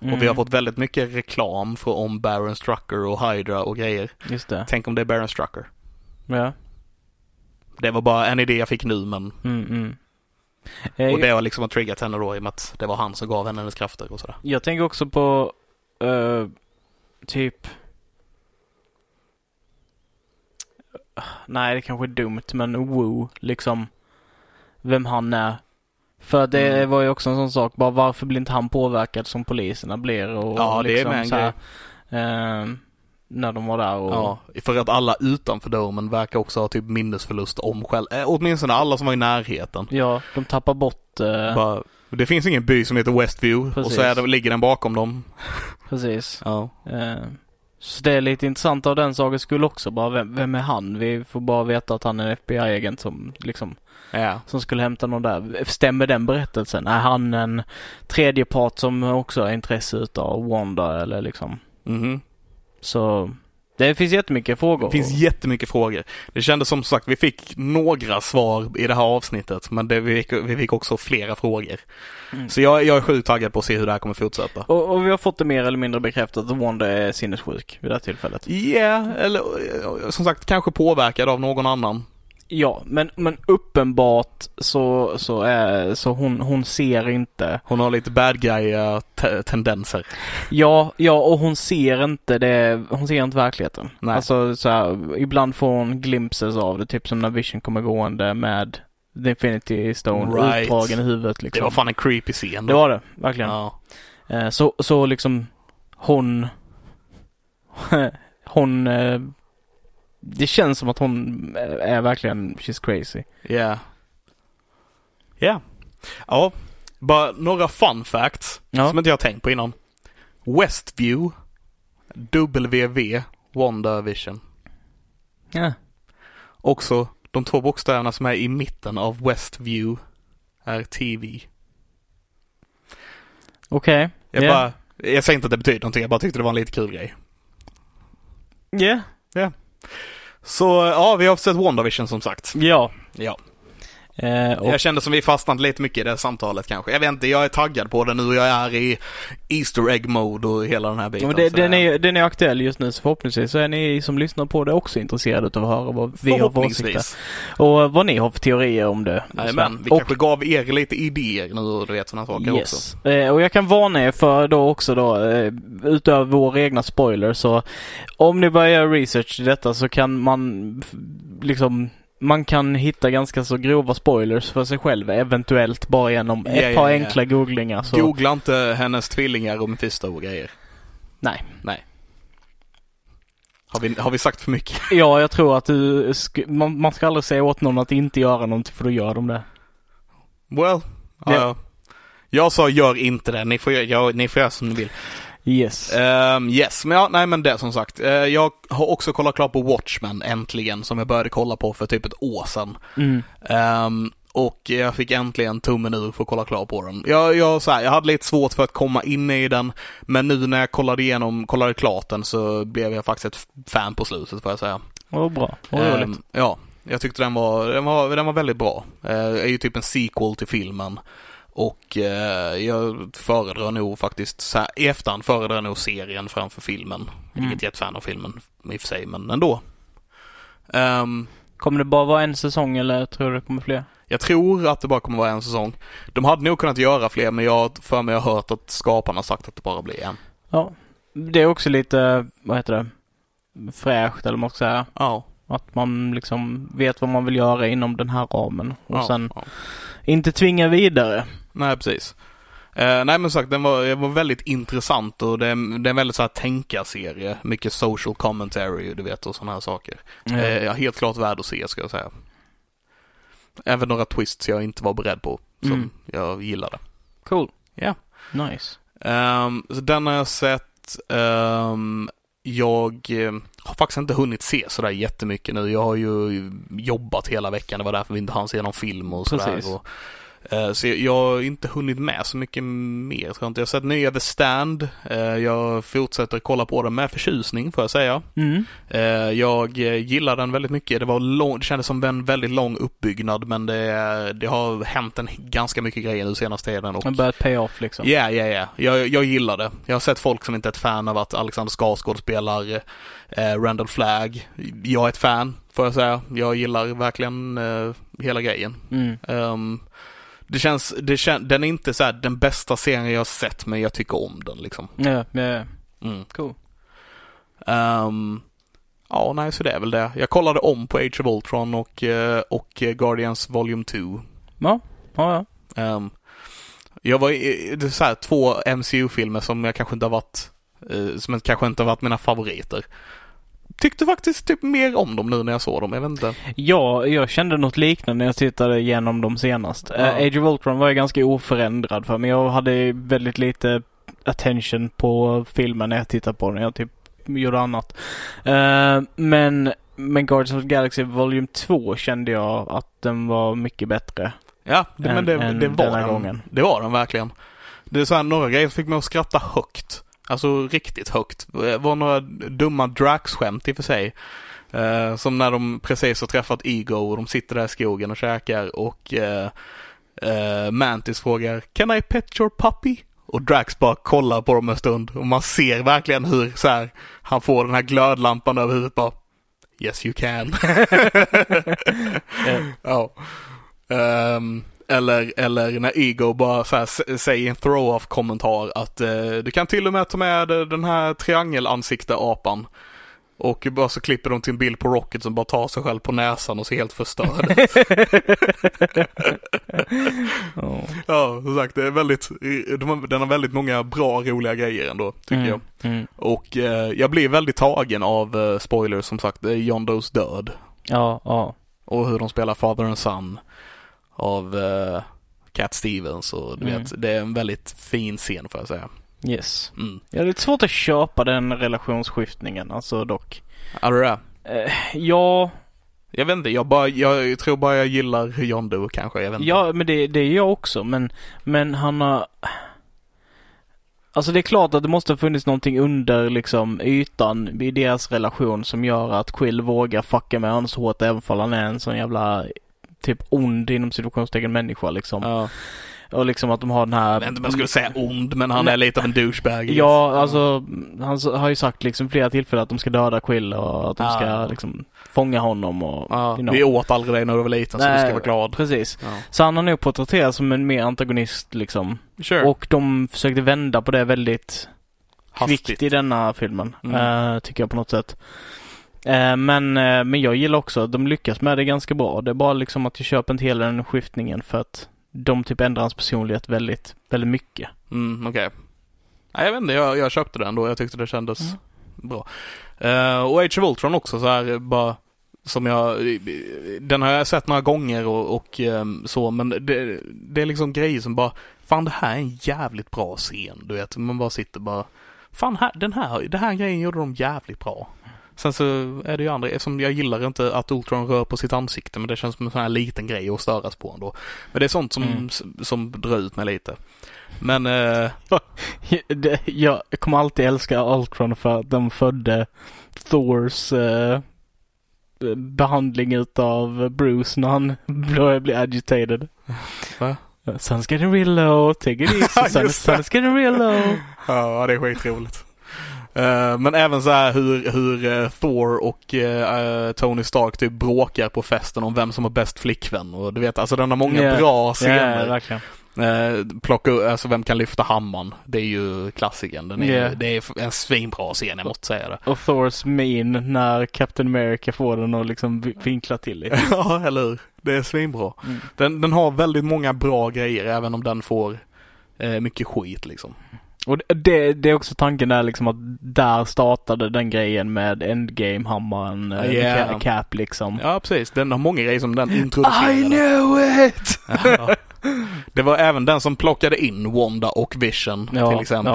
S1: Mm.
S2: Och vi har fått väldigt mycket reklam för om Baron Strucker och Hydra och grejer.
S1: Just det.
S2: Tänk om det är Baron Strucker.
S1: Ja.
S2: Det var bara en idé jag fick nu men,
S1: Mm, mm. Eh,
S2: och det har liksom triggat henne då i och med att det var han som gav henne hennes krafter och sådär.
S1: Jag tänker också på eh, typ Nej, det kanske är dumt, men Woo, liksom vem han är. För det
S2: Mm.
S1: var ju också en sån sak, bara varför blir inte han påverkad som poliserna blir och
S2: Ja, det är
S1: liksom
S2: med en
S1: här, eh, när de var där och
S2: Ja, för att alla utanför domen verkar också ha typ minnesförlust om själv, eh, åtminstone alla som var i närheten.
S1: Ja, de tappar bort eh,
S2: Bara, det finns ingen by som heter Westview och
S1: Precis.
S2: så är det, ligger den bakom dem.
S1: precis.
S2: Ja.
S1: Eh, så det är lite intressant av den saken skulle också bara, vem, vem är han? Vi får bara veta att han är en FBI-agent som liksom
S2: Ja.
S1: som skulle hämta någon där. Stämmer den berättelsen? Är han en tredje part som också har intresse utav Wanda eller liksom?
S2: Mhm.
S1: Så det finns jättemycket frågor.
S2: Det finns jättemycket frågor. Det kändes som sagt, vi fick några svar i det här avsnittet, men det, vi, fick, vi fick också flera frågor.
S1: Mm.
S2: Så jag, jag är sjukt taggad på att se hur det här kommer fortsätta.
S1: och, och vi har fått det mer eller mindre bekräftat att Wanda är sinnessjuk vid det här tillfället.
S2: Ja, yeah, eller som sagt kanske påverkad av någon annan.
S1: Ja, men, men uppenbart så, så, är, så hon, hon ser inte.
S2: Hon har lite bad guy eh.
S1: Ja, ja och hon ser inte det, hon ser inte verkligheten.
S2: Nej.
S1: Alltså så här, ibland får hon glimpses av det, typ som när Vision kommer gående med The Infinity Stone
S2: Right.
S1: utdragen i huvudet liksom.
S2: Det var fan en creepy scen.
S1: Det
S2: då.
S1: var det, verkligen.
S2: Ja.
S1: Eh, Så, så liksom hon hon eh, det känns som att hon är verkligen she's crazy.
S2: Ja. Ja. Ja. Bara några fun facts
S1: Ja.
S2: som inte jag har tänkt på innan. Westview. WV. WandaVision.
S1: Ja.
S2: Också de två bokstäverna som är i mitten av Westview är TV.
S1: Okej.
S2: Jag
S1: Ja.
S2: bara, jag säger inte att det betyder någonting, jag bara tyckte det var en lite kul grej.
S1: Ja.
S2: Så ja, vi har sett WandaVision som sagt.
S1: Ja.
S2: Ja.
S1: Eh, och,
S2: Jag kände som vi fastnade lite mycket i det samtalet kanske. Jag vet inte, jag är taggad på det nu och jag är i Easter egg mode och hela den här
S1: ja,
S2: biten.
S1: men det, den,
S2: jag-
S1: är, den är aktuell just nu så förhoppningsvis så är ni som lyssnar på det också intresserade av att höra vad vi har för åsikter. Och vad ni har för teorier om det.
S2: Jajamän, vi
S1: och,
S2: kanske gav er lite idéer nu och du vet sådana saker också.
S1: Yes. Eh, och jag kan varna er för då också då, eh, utöver våra egna spoilers så om ni börjar research i detta så kan man liksom man kan hitta ganska så grova spoilers för sig själv eventuellt bara genom ett
S2: ja,
S1: par enkla googlingar. Så,
S2: Googla inte hennes tvillingar och Mephisto och grejer.
S1: Nej.
S2: Nej. Har vi, har vi sagt för mycket?
S1: Ja, jag tror att du, man, man ska aldrig säga åt någon att inte göra någonting för då gör de det.
S2: Well, ja.
S1: Ja.
S2: Jag sa gör inte det, ni får, göra- ja, ni får göra som ni vill.
S1: Yes.
S2: Ehm, yes, men ja, nej men det som sagt. Eh, jag har också kollat klart på Watchmen äntligen, som jag började kolla på för typ ett år sedan.
S1: Mm.
S2: Ehm, och jag fick äntligen tummen ur för att kolla klart på den. Jag, jag, så här, jag hade lite svårt för att komma in i den, men nu när jag kollade igenom, kollade klart den så blev jag faktiskt ett fan på slutet får jag säga.
S1: Vad bra. Vad roligt.
S2: ja, jag tyckte den var, den var, den var väldigt bra. Uh, är ju typ en sequel till filmen. Och eh, jag föredrar nog faktiskt, så här, i efterhand föredrar jag nog serien framför filmen.
S1: Mm.
S2: Inget jättefan av filmen i och för sig, men ändå. Ehm,
S1: Kommer det bara vara en säsong eller tror du det kommer fler?
S2: Jag tror att det bara kommer vara en säsong. De hade nog kunnat göra fler men jag för mig har hört att skaparna sagt att det bara blir en.
S1: Ja. Det är också lite, vad heter det, fräscht eller vad man ska säga.
S2: Ja.
S1: Att man liksom vet vad man vill göra inom den här ramen och
S2: ja,
S1: sen
S2: ja.
S1: inte tvinga vidare.
S2: Nej, precis. Eh, nej men sagt, den var, den var väldigt intressant och det är, det är en väldigt så här tänkarserie. Mycket social commentary, du vet, och sådana här saker. Eh, ja, helt klart värd att se, ska jag säga. Även några twists jag inte var beredd på, som
S1: Mm.
S2: jag gillade.
S1: Cool.
S2: Ja.
S1: Nice.
S2: Ehm, så den har jag sett. Ehm, jag eh, har faktiskt inte hunnit se sådär jättemycket nu. Jag har ju jobbat hela veckan. Det var därför vi inte hann se någon film och sådär.
S1: Precis.
S2: Och, eh, så jag, har inte hunnit med så mycket mer. Tror jag, inte. jag har sett nya The Stand. Eh, jag fortsätter kolla på den med förtjusning får jag säga.
S1: Mm.
S2: Eh, jag eh, gillar den väldigt mycket. Det, var lång, det kändes som en väldigt lång uppbyggnad men det, det har hänt en ganska mycket grejer nu senaste tiden. Och
S1: har börjat pay off liksom.
S2: Ja, ja, ja. Jag, jag gillar det. Jag har sett folk som inte är ett fan av att Alexander Skarsgård spelar eh, Randall Flagg. Jag är ett fan, får jag säga. Jag gillar verkligen eh, hela grejen.
S1: Mm.
S2: Ehm, det känns, det kän, den är inte så här den bästa serien jag har sett, men jag tycker om den liksom.
S1: Ja, ja,
S2: Mm.
S1: cool.
S2: Ehm, ja, nej, så det är väl det. Jag kollade om på Age of Ultron och, eh, och Guardians Volume 2.
S1: Ja, ja, ja.
S2: Ehm, jag var i, det är så här, två MCU-filmer som jag kanske inte har varit, eh, som kanske inte har varit mina favoriter. Tyckte faktiskt typ mer om dem nu när jag såg dem, jag vet inte.
S1: Ja, jag kände något liknande när jag tittade igenom dem senast.
S2: Ja.
S1: Eh, Age of Ultron var jag ganska oförändrad för, men jag hade väldigt lite attention på filmen när jag tittade på den. Jag typ gjorde annat. Eh, men, men Guardians of the Galaxy Volume 2 kände jag att den var mycket bättre.
S2: Ja, det,
S1: Än-
S2: men det, det var den.
S1: gången.
S2: Det var den verkligen. Det är så här, några grejer fick mig att skratta högt. Alltså riktigt högt. Det var några dumma Drax-skämt i och för sig. Eh, som när de precis har träffat Ego och de sitter där i skogen och käkar och eh, eh, Mantis frågar Can I pet your puppy? Och Drax bara kollar på dem en stund och man ser verkligen hur så här, han får den här glödlampan över huvudet bara Yes you can. ja. Ehm, eller, eller när Ego bara så här, säger en throw-off kommentar att eh, du kan till och med ta med eh, den här triangelansikte-apan. Och bara så klipper de till en bild på Rocket som bara tar sig själv på näsan och ser helt förstörd ut.
S1: Ja.
S2: Ja, som sagt, det är väldigt, den har väldigt många bra, roliga grejer ändå, tycker jag.
S1: Mm. Mm.
S2: Och eh, jag blir väldigt tagen av eh, spoilers som sagt, John Does död.
S1: Ja, ja.
S2: Och hur de spelar Father and Son av eh, Cat Stevens och du
S1: Mm.
S2: vet, det är en väldigt fin scen får jag säga.
S1: Yes.
S2: Mm.
S1: Jag har lite svårt att köpa den relationsskiftningen, alltså dock.
S2: Ja, det är.
S1: Eh, ja,
S2: Jag vet inte, jag, bara, jag tror bara jag gillar John Doe kanske, jag vet inte.
S1: ja men det, det är jag också, men, men han har... Alltså det är klart att det måste ha funnits någonting under liksom ytan i deras relation som gör att Quill vågar fucka med honom så hårt även om han är en sån jävla typ ond inom situationstecken människa liksom.
S2: Ja.
S1: Och liksom att de har den här...
S2: Jag vet inte om jag skulle säga ond, men han
S1: Nej.
S2: är lite av en douchebag.
S1: Ja, alltså han har ju sagt liksom flera tillfällen att de ska döda Quill och att de
S2: Ja.
S1: ska liksom fånga honom och...
S2: Ja,
S1: you know.
S2: Vi åt aldrig dig när du var liten, så du ska
S1: Nej,
S2: vara glad.
S1: Precis.
S2: Ja.
S1: Så han har nog porträtterats som en mer antagonist liksom.
S2: Sure.
S1: Och de försökte vända på det väldigt kvickt i denna filmen.
S2: Mm.
S1: eh, tycker jag på något sätt. Eh, men, eh, men jag gillar också att de lyckas med det ganska bra. Det är bara liksom att jag köper inte hela den skiftningen för att de typ ändrar hans personlighet väldigt, väldigt mycket.
S2: Mm, okej. Nej, jag vet inte, jag, jag köpte den då. Jag tyckte det kändes
S1: Mm.
S2: bra. Eh, och Age of Ultron också så här bara som jag, den har jag sett några gånger och, och ehm, så, men det, det är liksom grejer som bara, fan det här är en jävligt bra scen, du vet. Man bara sitter bara, fan här, den här, den här grejen gjorde de jävligt bra. Sen så är det ju andra, som jag gillar inte att Ultron rör på sitt ansikte, men det känns som en sån här liten grej att störas på ändå. Men det är sånt som,
S1: Mm.
S2: som drar ut mig lite. Men, eh,
S1: jag kommer alltid älska Ultron för att de födde Thors eh, behandling utav Bruce när han började bli agitated.
S2: Va?
S1: Sun's getting real low, take it easy, sun, sun's getting real low.
S2: Ja, det är skitroligt. Eh, men även så här hur, hur eh, Thor och eh, Tony Stark typ bråkar på festen om vem som har bäst flickvän. Och du vet, alltså den har många
S1: Ja.
S2: bra scener. Eh, plocka, alltså vem kan lyfta hammaren? Det är ju klassikern. Den är,
S1: Ja.
S2: Det är en svinbra scen, jag måste säga det.
S1: Och Thors min när Captain America får den att liksom vi- vinkla till lite.
S2: ja, eller hur? Det är svinbra.
S1: Mm.
S2: Den, den har väldigt många bra grejer, även om den får mycket skit liksom.
S1: Och det- det, är också tanken där liksom att där startade den grejen med Endgame-hammaren, eh,
S2: Yeah.
S1: Ca- Cap liksom.
S2: Ja, precis. Den har många grejer som den introducerade.
S1: I know it!
S2: Ja. Det var även den som plockade in Wanda och Vision till exempel.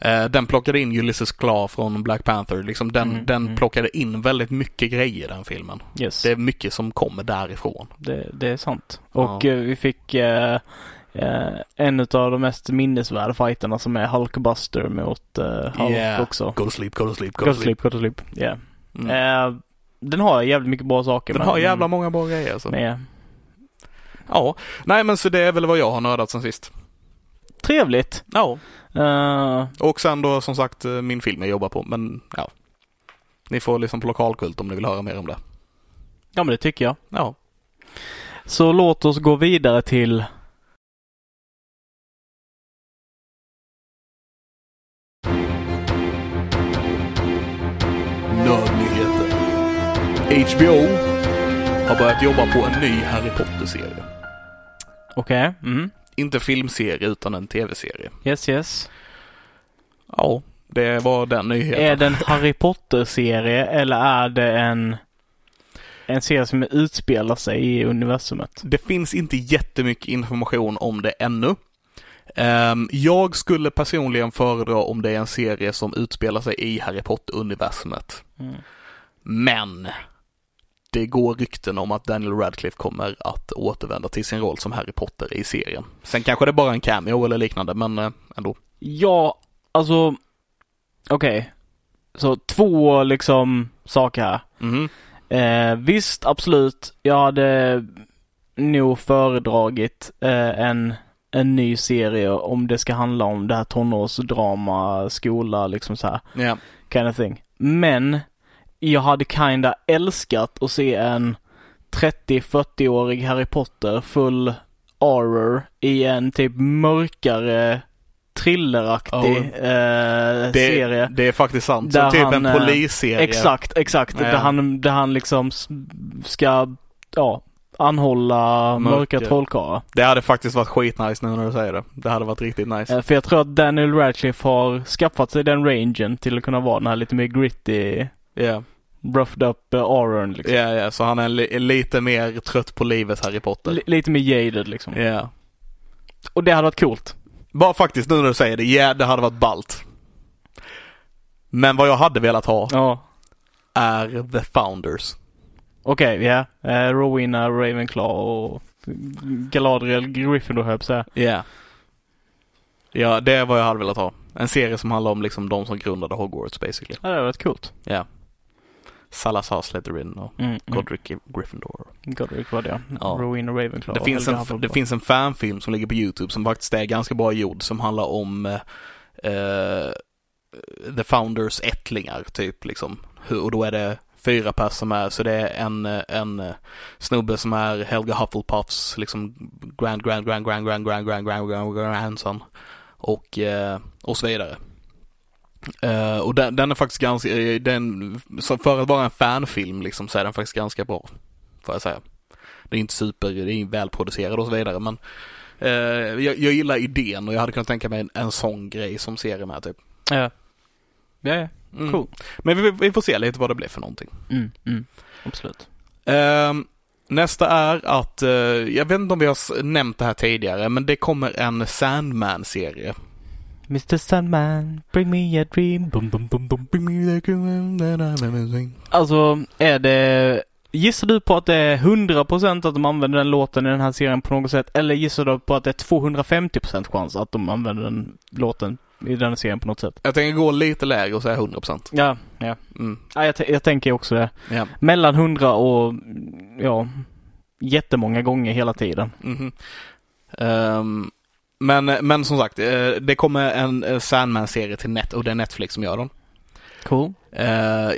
S1: Ja.
S2: Eh, den plockade in Ulysses Claw från Black Panther. Liksom den,
S1: Mm,
S2: den
S1: mm.
S2: plockade in väldigt mycket grejer den filmen.
S1: Yes.
S2: Det är mycket som kommer därifrån.
S1: Det, det är sant. Och
S2: Ja.
S1: eh, vi fick eh, en av de mest minnesvärda fighterna som är Hulkbuster mot eh, Hulk
S2: Yeah.
S1: också.
S2: Go to sleep, go to sleep,
S1: Go to sleep, go to sleep. Yeah.
S2: Mm.
S1: Eh, den har jävligt mycket bra saker.
S2: Den
S1: men-
S2: har jävla många bra grejer alltså.
S1: Men,
S2: Ja, nej men så det är väl vad jag har nördat sen sist.
S1: trevligt.
S2: Ja.
S1: Eh,
S2: Och sen då som sagt eh, min film jag jobbar på, men ja. Ni får liksom på lokalkult om ni vill höra mer om det.
S1: ja men det tycker jag.
S2: Ja.
S1: Så låt oss gå vidare till
S2: HBO har börjat jobba på en ny Harry Potter-serie.
S1: Okej. Mm.
S2: Inte filmserie utan en tv-serie.
S1: Yes, yes.
S2: Ja, det var den nyheten.
S1: Är det en Harry Potter-serie eller är det en, en serie som utspelar sig i universumet?
S2: Det finns inte jättemycket information om det ännu. Ehm, jag skulle personligen föredra om det är en serie som utspelar sig i Harry Potter-universumet.
S1: Mm.
S2: Men det går rykten om att Daniel Radcliffe kommer att återvända till sin roll som Harry Potter i serien. Sen kanske det bara är en cameo eller liknande, men eh, ändå.
S1: Ja, alltså okej. Så två liksom saker här.
S2: Mhm.
S1: Eh, visst, absolut. Jag hade nog föredragit eh, en, en ny serie om det ska handla om det här tonårsdrama, skola, liksom så här.
S2: Ja.
S1: kind of thing. Men jag hade kinda älskat att se en 30-40-årig Harry Potter full horror i en typ mörkare thrilleraktig eh,
S2: Det,
S1: serie.
S2: det är faktiskt sant. Som typ
S1: han,
S2: en
S1: eh,
S2: polisserie.
S1: Exakt, exakt. Där, han, där han liksom ska, ja, anhålla
S2: Mörker.
S1: mörka trollkarlar.
S2: Det hade faktiskt varit skitnice nu när du säger det. Det hade varit riktigt nice.
S1: Eh, För jag tror att Daniel Radcliffe har skaffat sig den rangen till att kunna vara den här lite mer gritty,
S2: Ja,
S1: roughed up uh, auron liksom.
S2: ja, ja. Så han är li- lite mer trött på livet Harry Potter.
S1: Li- lite mer jaded liksom.
S2: Ja.
S1: Och det hade varit coolt.
S2: Bara faktiskt nu när du säger det, ja det hade varit ballt. Men vad jag hade velat ha
S1: Ja.
S2: är The Founders.
S1: Okej, ja. Eh, Rowena Ravenclaw och Galadriel Gryffindor höll jag.
S2: Ja. Ja, det är vad jag hade velat ha. En serie som handlar om liksom de som grundade Hogwarts basically.
S1: Ja, det hade varit coolt.
S2: Ja. Salazar Slytherin och
S1: Mm, mm.
S2: Godric Gryffindor.
S1: Godric var det ja. Rowena Ravenclaw.
S2: Det finns, en, det finns en fanfilm som ligger på YouTube som faktiskt är ganska bra gjord som handlar om eh, eh, The Founders ättlingar typ liksom. Och då är det fyra personer som är, så det är en, eh, en eh, snubbe som är Helga Hufflepuffs liksom grand, grand, grand, grand, grand, grand, grand, grand, grand, grandson. Och, eh, och så vidare. Eh, och den, den är faktiskt ganska, eh, den, för att vara en fanfilm liksom så är den faktiskt ganska bra. Får jag säga. Det är inte super, det är välproducerad och så vidare men eh, jag, jag gillar idén och jag hade kunnat tänka mig en, en sån grej som serie med typ.
S1: Ja. Ja, ja.
S2: Mm.
S1: Cool.
S2: Men vi, vi får se lite vad det blir för någonting.
S1: Mm, mm. Absolut.
S2: Ehm, nästa är att, jag vet inte om vi har nämnt det här tidigare, men det kommer en Sandman-serie.
S1: Mr Sandman, bring me a dream. Bum, bum, bum, bum. Alltså, är det... Gissar du på att det är 100% att de använder den låten i den här serien på något sätt? Eller gissar du på att det är 250% chans att de använder den låten i den här serien på något sätt?
S2: Jag tänker gå lite lägre och säga 100%.
S1: Ja, ja.
S2: Mm.
S1: ja jag, jag tänker också det.
S2: Ja.
S1: Mellan 100 och, ja, jättemånga gånger hela tiden.
S2: Mhm. Ehm, men, men som sagt, eh, det kommer en eh, Sandman-serie till Net och det är Netflix som gör den.
S1: Cool.
S2: Eh,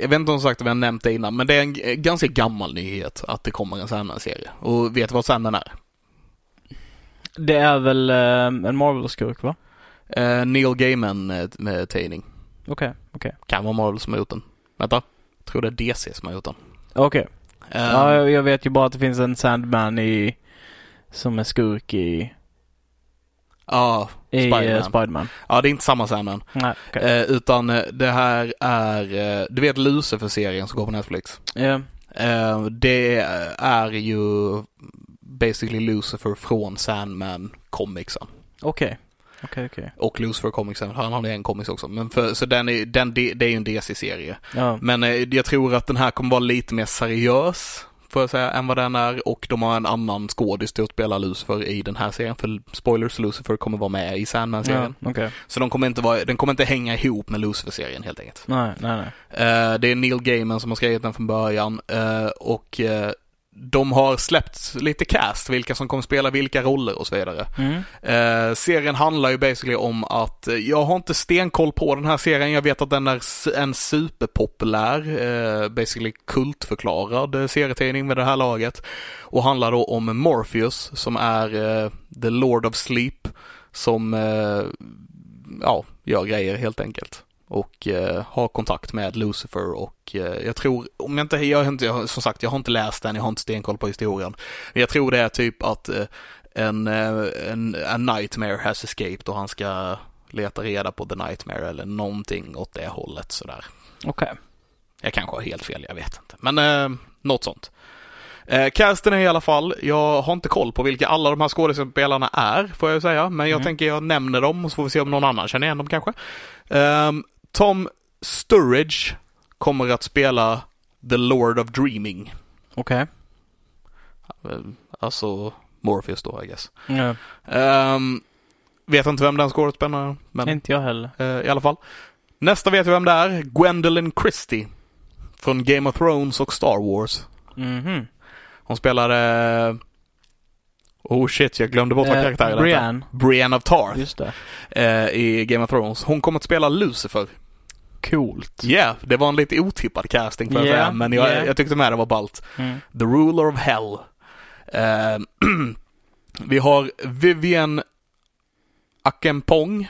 S2: jag vet inte om sagt om jag nämnt det innan, men det är en ganska gammal nyhet att det kommer en Sandman-serie. Och vet du vad Sandman är?
S1: Det är väl eh, en Marvel-skurk va?
S2: Eh, Neil Gaiman eh, med tidning.
S1: Okej, okej.
S2: Kan vara Marvel som har gjort den. Vänta. Jag tror det är DC som har gjort den.
S1: Okej.
S2: Eh,
S1: Ja, jag, jag vet ju bara att det finns en Sandman i... Som är skurk i...
S2: ja,
S1: I
S2: Spiderman.
S1: Spiderman.
S2: Ja, det är inte samma Sandman.
S1: Nej, okej.
S2: Eh, utan eh, det här är, eh, du vet Lucifer-serien som går på Netflix?
S1: Ja.
S2: Eh, det är ju basically Lucifer från Sandman-comicsen.
S1: Okej. Okej, okej.
S2: Och Lucifer-comicsen, han har en comics också. Men för, så den är, den, det det är ju en DC-serie.
S1: Ja.
S2: Men eh, jag tror att den här kommer vara lite mer seriös, får jag säga, än vad den är. Och de har en annan skådis till att spela Lucifer i den här serien. För spoilers, Lucifer kommer vara med i
S1: Ja,
S2: Sandman-serien.
S1: okej.
S2: Så de kommer inte vara, den kommer inte hänga ihop med Lucifer-serien helt enkelt.
S1: Nej, nej, nej.
S2: Eh, det är Neil Gaiman som har skrivit den från början eh, och eh, de har släppt lite cast, vilka som kommer spela vilka roller och så vidare.
S1: Mm.
S2: Eh, serien handlar ju basically om att, eh, jag har inte stenkoll på den här serien, jag vet att den är en superpopulär, eh, basically kultförklarad eh, serietidning med det här laget. Och handlar då om Morpheus som är eh, the Lord of Sleep, som, eh, ja, gör grejer helt enkelt och eh, har kontakt med Lucifer och eh, jag tror, om jag inte, jag har inte, jag, som sagt jag har inte läst den, jag har inte stenkoll på historien. Men jag tror det är typ att eh, en, eh, en, en nightmare has escaped och han ska leta reda på the nightmare eller någonting åt det hållet sådär.
S1: Okej.
S2: Jag kanske har helt fel, jag vet inte. Men eh, något sånt. Eh, casten är i alla fall, jag har inte koll på vilka alla de här skådespelarna är, får jag säga. Men jag
S1: Mm.
S2: tänker jag nämner dem och så får vi se om någon annan känner igen dem kanske. Ehm, Tom Sturridge kommer att spela The Lord of Dreaming.
S1: Okej.
S2: Eh, Alltså Morpheus då, I guess.
S1: Ja.
S2: Ehm, vet inte vem den skådespelaren men
S1: Inte jag heller.
S2: eh, i alla fall. Nästa vet jag vem det är, Gwendolyn Christie. Från Game of Thrones och Star Wars.
S1: Mhm.
S2: Hon spelade... Oh shit, jag glömde bort vad
S1: Eh,
S2: karaktären hette.
S1: Brienne.
S2: Brienne of Tarth
S1: Just det.
S2: eh, i Game of Thrones. Hon kommer att spela Lucifer.
S1: Coolt.
S2: Ja, yeah, det var en lite otippad casting jag
S1: Yeah,
S2: men jag,
S1: yeah.
S2: jag tyckte med det var ballt.
S1: Mm.
S2: The Ruler of Hell. Eh, vi har Vivienne Akempong.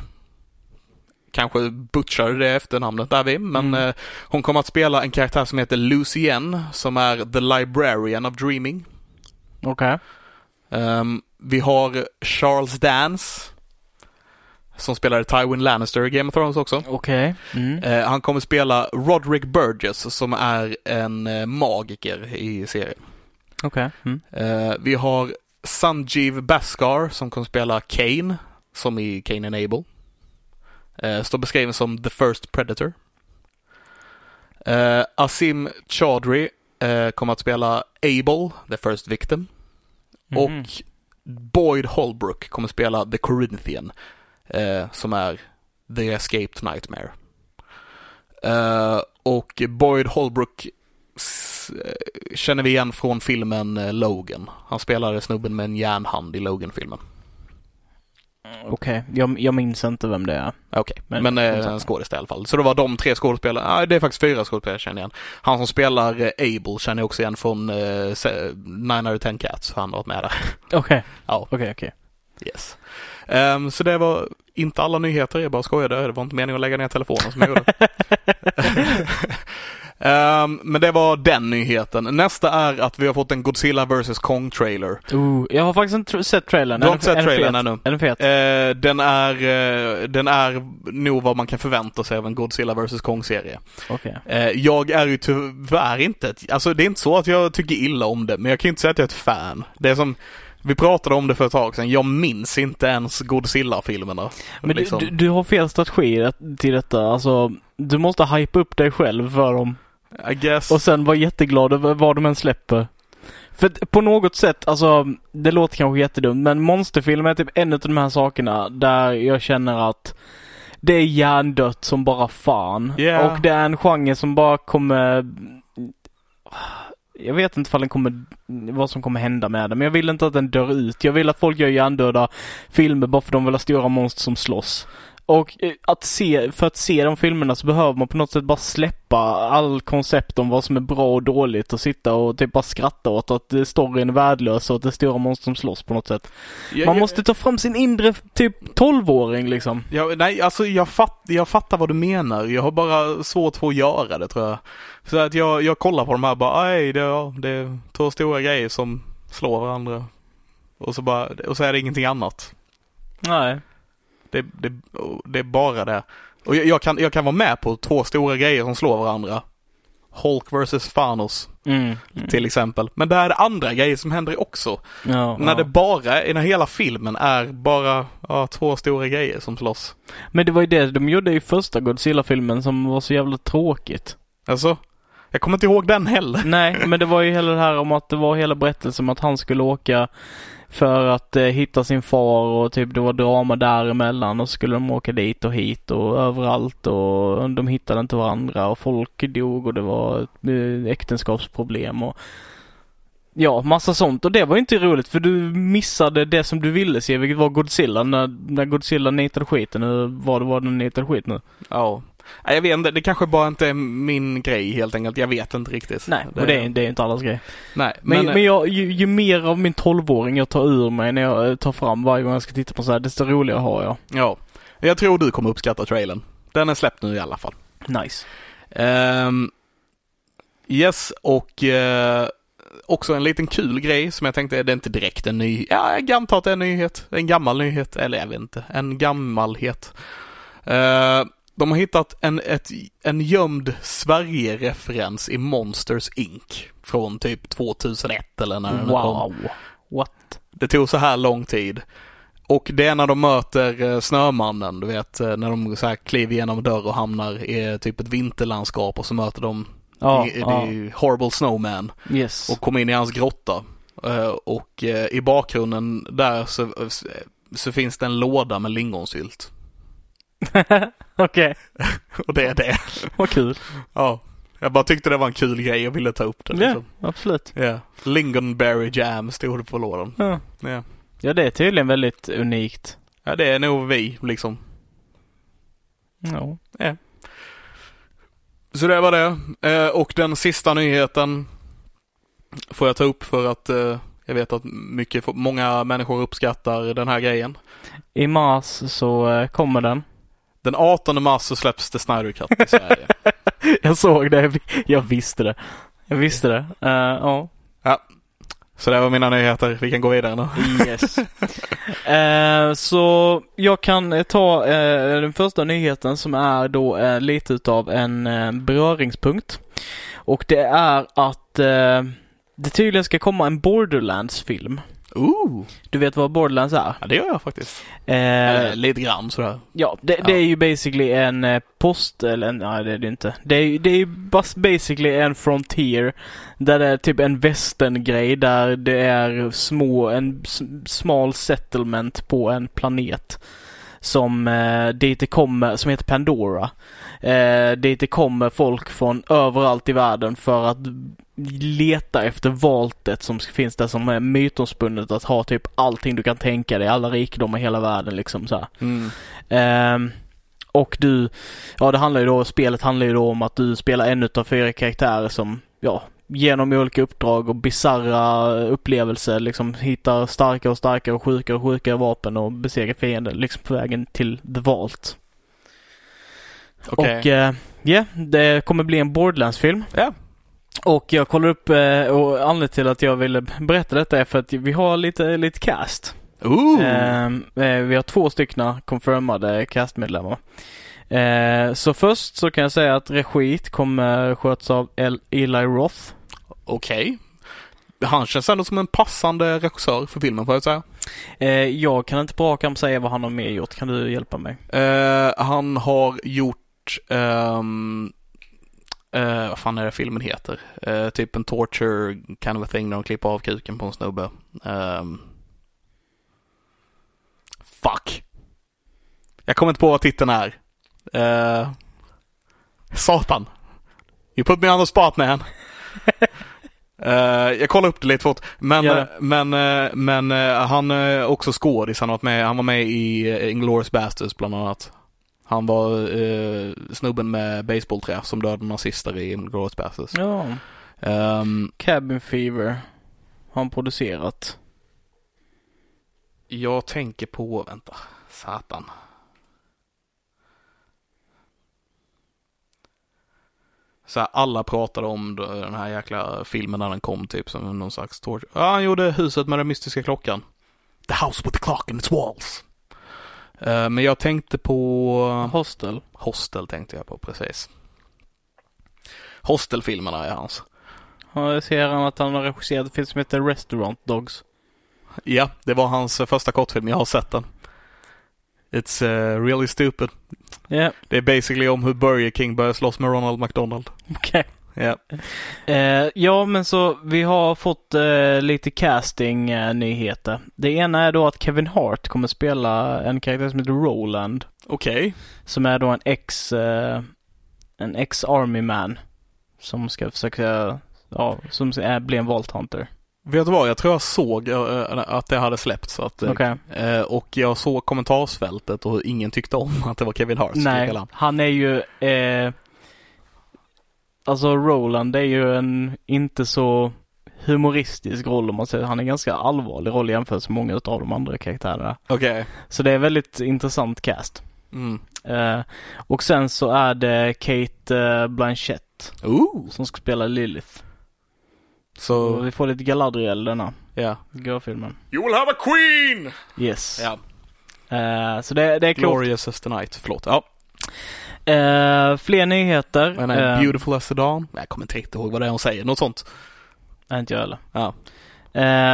S2: Kanske butchar det efternamnet där vi, men
S1: Mm.
S2: eh, hon kommer att spela en karaktär som heter Lucien, som är The Librarian of Dreaming.
S1: Okej.
S2: Ehm, vi har Charles Dance. Som spelade Tywin Lannister i Game of Thrones också.
S1: Okej. Mm.
S2: Eh, han kommer spela Roderick Burgess som är en eh, magiker i serien.
S1: Okej. Mm.
S2: Eh, vi har Sanjeev Bhaskar som kommer spela Kane, som i Kane and Abel. Eh, står beskriven som The First Predator. Eh, Asim Chaudhry eh, kommer att spela Abel, The First Victim.
S1: Mhm.
S2: Och Boyd Holbrook kommer spela The Corinthian, eh, som är The Escaped Nightmare. Eh, och Boyd Holbrook eh, känner vi igen från filmen eh, Logan. Han spelade snubben med en järnhand i Logan-filmen.
S1: Okej. Jag, jag minns inte vem det är.
S2: Okej,
S1: Men-
S2: men, men eh, en skådis i alla fall. Så det var de tre skådespelarna, ah, det är faktiskt fyra skådespelare jag känner igen. Han som spelar eh, Abel känner jag också igen från eh, Nine out of ten Cats, han har varit med där.
S1: Okej.
S2: Ja.
S1: Okej, okej.
S2: Yes. Ehm, så det var inte alla nyheter, jag bara skojade. Det var inte meningen att lägga ner telefonen som jag gjorde. Ehm, men det var den nyheten. Nästa är att vi har fått en Godzilla vs Kong trailer.
S1: Uh, jag har faktiskt inte sett trailern.
S2: Du har inte
S1: den-
S2: sett trailern ännu?
S1: Är den fet?
S2: Eh, den, är, eh, den är nog vad man kan förvänta sig av en Godzilla vs Kong-serie.
S1: Okej.
S2: Eh, jag är ju tyvärr inte, ett, alltså det är inte så att jag tycker illa om det, men jag kan inte säga att jag är ett fan. Det är som, vi pratade om det för ett tag sedan, jag minns inte ens Godzilla-filmerna.
S1: Men
S2: Liksom.
S1: du, du, har fel strategi till detta. Alltså, du måste hype upp dig själv för dem.
S2: I guess.
S1: Och sen vara jätteglad över vad de än släpper. För på något sätt, alltså det låter kanske jättedumt men monsterfilm är typ en av de här sakerna där jag känner att det är hjärndött som bara fan.
S2: Yeah.
S1: Och det är en genre som bara kommer... Jag vet inte ifall den kommer, vad som kommer hända med den men jag vill inte att den dör ut. Jag vill att folk gör hjärndöda filmer bara för att de vill ha stora monster som slåss. Och eh, att se, för att se de filmerna så behöver man på något sätt bara släppa all koncept om vad som är bra och dåligt och sitta och typ bara skratta åt att eh, storyn är värdelös och att det är stora monster som slåss på något sätt. Man måste ta fram sin inre typ 12-åring liksom.
S2: Ja, nej, alltså jag, fatt, jag fattar vad du menar. Jag har bara svårt för att göra det tror jag. Så att jag, jag kollar på de här bara, nej det, ja, det är två stora grejer som slår varandra. Och så bara, och så är det ingenting annat.
S1: Nej.
S2: Det, det, det är bara det. Och jag, jag, kan, jag kan vara med på två stora grejer som slår varandra. Hulk vs Thanos
S1: Mm. mm.
S2: till exempel. Men där är det andra grejer som händer också.
S1: Ja,
S2: När
S1: ja.
S2: det bara, när hela filmen är bara ja, två stora grejer som slåss.
S1: Men det var ju det de gjorde i första Godzilla-filmen som var så jävla tråkigt.
S2: Alltså, jag kommer inte ihåg den heller.
S1: Nej, men det var ju hela det här om att det var hela berättelsen om att han skulle åka för att eh, hitta sin far och typ det var drama däremellan och så skulle de åka dit och hit och överallt och de hittade inte varandra och folk dog och det var ett äktenskapsproblem och Ja, massa sånt och det var ju inte roligt för du missade det som du ville se vilket var Godzilla när, när Godzilla nitade skiten. vad vad det var den nitade skit nu.
S2: Ja. Nej, Jag vet inte, det kanske bara inte är min grej helt enkelt. Jag vet inte riktigt.
S1: Nej, och det är, det är inte allas grej.
S2: Nej,
S1: Men,
S2: men,
S1: men, jag, ju, ju mer av min 12-åring jag tar ur mig när jag eh, tar fram varje gång jag ska titta på så här, desto roligare har jag.
S2: ja. Jag tror du kommer uppskatta trailern. Den är släppt nu i alla fall.
S1: Nice.
S2: Ehm, yes, och eh, också en liten kul grej som jag tänkte, det är inte direkt en ny, ja jag antar att det är en nyhet, en gammal nyhet, eller jag vet inte, en gammalhet. Eh, de har hittat en, ett, en gömd Sverige-referens i Monsters Inc. Från typ 2001 eller när den kom.
S1: Wow. What?
S2: Det tog så här lång tid. Och det är när de möter eh, Snömannen, du vet, eh, när de så här kliver igenom dörr och hamnar i eh, typ ett vinterlandskap och så möter de
S1: Ja,
S2: i,
S1: ja.
S2: Horrible Snowman
S1: Yes.
S2: och kommer in i hans grotta. Och i bakgrunden där så, så finns det en låda med lingonsylt.
S1: Okej,
S2: Och det är det.
S1: vad kul.
S2: Ja. Jag bara tyckte det var en kul grej och ville ta upp det.
S1: Ja,
S2: Liksom.
S1: absolut.
S2: Ja. Lingonberry jam stod det på lådan.
S1: Ja.
S2: Ja.
S1: ja, det är tydligen väldigt unikt.
S2: ja, det är nog vi liksom.
S1: Ja.
S2: Så det var det. Eh, och den sista nyheten får jag ta upp för att eh, jag vet att mycket, många människor uppskattar den här grejen.
S1: I mars så eh, kommer den.
S2: Den 18 mars så släpps det Snyder Cut i Sverige.
S1: Jag såg det. Jag visste det. Jag visste det. Eh, ja.
S2: Så det var mina nyheter. Vi kan gå vidare nu.
S1: Yes. eh, så jag kan ta eh, den första nyheten som är då eh, lite utav en eh, beröringspunkt. Och det är att det tydligen ska komma en Borderlands-film.
S2: Ooh.
S1: Du vet vad Borderlands är?
S2: Ja, det gör jag faktiskt.
S1: Eh,
S2: lite grann sådär.
S1: Ja, det, det
S2: Ja.
S1: är ju basically en eh, post, eller nej det är det inte. Det är, ju- det är ju bas- basically en frontier. Där det är typ en västern-grej där det är små, en smal settlement på en planet. Som eh, dit det kommer, som heter Pandora. Eh, dit det kommer folk från överallt i världen för att leta efter valtet som finns där som är mytomspunnet att ha typ allting du kan tänka dig, alla rikedomar i hela världen liksom så.
S2: Mm.
S1: Ehm, och du, ja det handlar ju då, spelet handlar ju då om att du spelar en utav fyra karaktärer som, ja, genom olika uppdrag och bizarra upplevelser liksom hittar starkare och starkare och sjukare och sjukare vapen och besegrar fiender liksom på vägen till The Vault.
S2: Okej.
S1: Och eh, ja, det kommer bli en Borderlands-film.
S2: Ja.
S1: Och jag kollar upp, eh, och anledningen till att jag ville berätta detta är för att vi har lite, lite cast.
S2: Ooh.
S1: Ehm, eh, vi har två stycken confirmade castmedlemmar. Eh, så först så kan jag säga att regit kommer skötas av El- Eli Roth.
S2: Okej. Han känns ändå som en passande regissör för filmen får jag säga.
S1: Eh, jag kan inte på rak arm säga vad han har mer gjort. Kan du hjälpa mig?
S2: Eh, han har gjort, ehm, eh, vad fan är det filmen heter? Eh, typ en torture kind of a thing när de klipper av kuken på en snubbe. Ehm, fuck. Jag kommer inte på vad titeln är. Eh, satan. You put me on the spot man. Eh, jag kollar upp det lite fort. Men,
S1: det.
S2: men, eh, men eh, han är också skådis. Han, han var med i uh, Inglourious Basterds bland annat. Han var snubben med baseballträ som dödade nazister i Inglourious Basterds.
S1: Ja.
S2: Ehm,
S1: Cabin Fever har han producerat.
S2: jag tänker på, vänta, satan. Så här, alla pratade om den här jäkla filmen när den kom typ som någon slags torture. Ja, han gjorde huset med den mystiska klockan. The house with the clock in its walls. Eh, men jag tänkte på
S1: Hostel.
S2: Hostel tänkte jag på precis. Hostelfilmerna är hans.
S1: Ja, jag ser han att han har regisserat en film som heter Restaurant Dogs.
S2: Ja, det var hans första kortfilm. Jag har sett den. It's uh, really stupid.
S1: Ja,
S2: Det är basically om hur Burger King börjar slåss med Ronald McDonald.
S1: okej.
S2: Ja.
S1: Eh, ja, men så vi har fått eh, lite casting-nyheter. det ena är då att Kevin Hart kommer spela en karaktär som heter Roland.
S2: Okej.
S1: Som är då en ex, eh, en ex-army man. Som ska försöka, ja, som är, bli en Vault Hunter.
S2: Vet du vad? Jag tror jag såg eh, att det hade släppts. Att, eh, eh, och jag såg kommentarsfältet och ingen tyckte om att det var Kevin Hart.
S1: Nej,
S2: han.
S1: är ju, eh, alltså Roland är ju en inte så humoristisk roll om man säger. Han är en ganska allvarlig roll jämfört med många av de andra karaktärerna.
S2: Okej.
S1: Så det är väldigt intressant cast.
S2: Mm.
S1: Eh, och sen så är det Kate eh, Blanchett
S2: Ooh.
S1: som ska spela Lilith. Och
S2: Så,
S1: vi får lite Galadriel denna
S2: ja.
S1: görfilmen.
S4: You will have a queen!
S1: Yes.
S2: ja.
S1: Eh, så det, det är klokt.
S2: Glorious as the night. Förlåt. Ja.
S1: Eh, fler nyheter.
S2: Men
S1: Eh,
S2: beautiful as the dawn. Jag kommer inte riktigt ihåg vad det är hon säger. Något sånt.
S1: Nej, inte jag heller.
S2: Ja.
S1: Eh,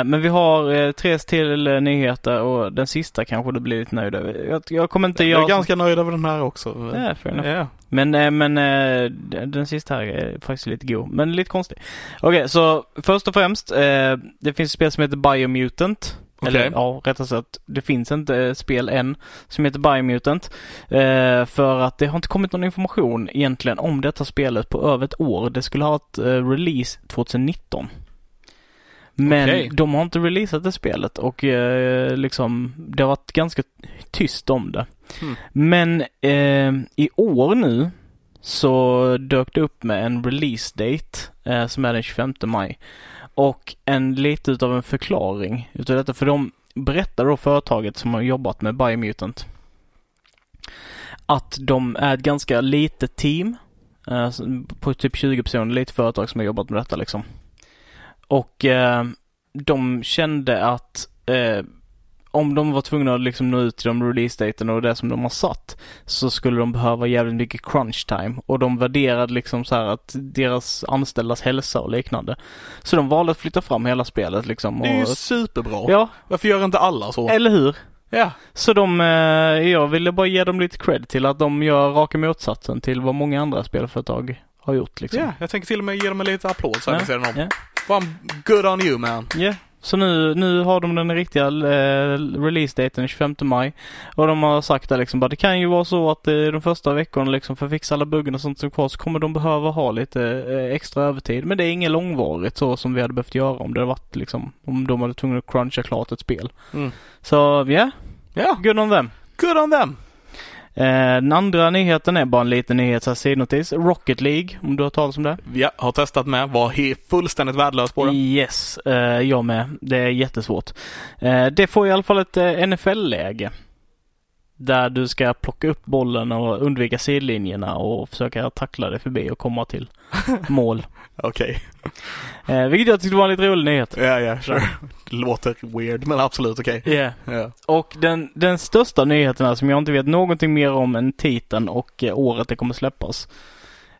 S1: men vi har eh, tre till eh, nyheter och den sista kanske du blir lite nöjd över. Jag, jag kommer inte
S2: Jag är ganska nöjd över den här också.
S1: Ja.
S2: Ja.
S1: Men, eh, men eh, den sista här är faktiskt lite god, men lite konstig. Okej, så först och främst, eh, det finns ett spel som heter Biomutant.
S2: Okej.
S1: Eller ja, rättare sagt, det finns inte eh, spel än som heter Biomutant. Eh, för att det har inte kommit någon information egentligen om detta spelet på över ett år. Det skulle ha ett eh, release 2019. Men
S2: Okej.
S1: de har inte releasat det spelet och eh, liksom det har varit ganska tyst om det.
S2: Mm.
S1: Men eh, i år nu så dök det upp med en release date eh, som är den 25 maj. Och en lite utav en förklaring utav detta. För de berättar då företaget som har jobbat med Biomutant att de är ett ganska litet team. Eh, på typ 20 personer, lite företag som har jobbat med detta liksom. Och eh, de kände att eh, om de var tvungna att liksom nå ut till de release-daten och det som de har satt så skulle de behöva jävligt mycket crunch time och de värderade liksom så att deras anställdas hälsa och liknande. Så de valde att flytta fram hela spelet liksom.
S2: Det är ju
S1: och,
S2: superbra.
S1: ja,
S2: Varför gör inte alla så?
S1: eller hur?
S2: Ja.
S1: Så de, eh, jag ville bara ge dem lite cred till att de gör raka motsatsen till vad många andra spelföretag har gjort liksom.
S2: Ja, jag tänker till och med ge dem en liten applåd så här vid sidan om.
S1: ja.
S2: Fan, good on you man.
S1: Ja, så nu, nu har de den riktiga eh, release-daten den 25 maj. Och de har sagt där liksom bara det kan ju vara så att eh, de första veckorna liksom för att fixa alla buggarna och sånt som kvar så kommer de behöva ha lite eh, extra övertid. Men det är inget långvarigt så som vi hade behövt göra om det hade varit liksom om de hade tvungna att cruncha klart ett spel.
S2: Mm.
S1: Så ja,
S2: Ja,
S1: good on them.
S2: good on them.
S1: Eh, den andra nyheten är bara en liten nyhet, sidnotis. Rocket League, om du har talat om det?
S2: Ja, har testat med. Var fullständigt värdelös på det.
S1: Yes, eh, jag med. Det är jättesvårt. Eh, det får i alla fall ett NFL-läge. Där du ska plocka upp bollen och undvika sidlinjerna och försöka tackla dig förbi och komma till mål.
S2: Okej.
S1: Eh, vilket jag tyckte var en lite rolig nyhet.
S2: Ja, ja, sure. Det låter weird, men absolut okej.
S1: Yeah.
S2: Ja.
S1: Och den, den största nyheten här som jag inte vet någonting mer om än titeln och eh, året det kommer släppas.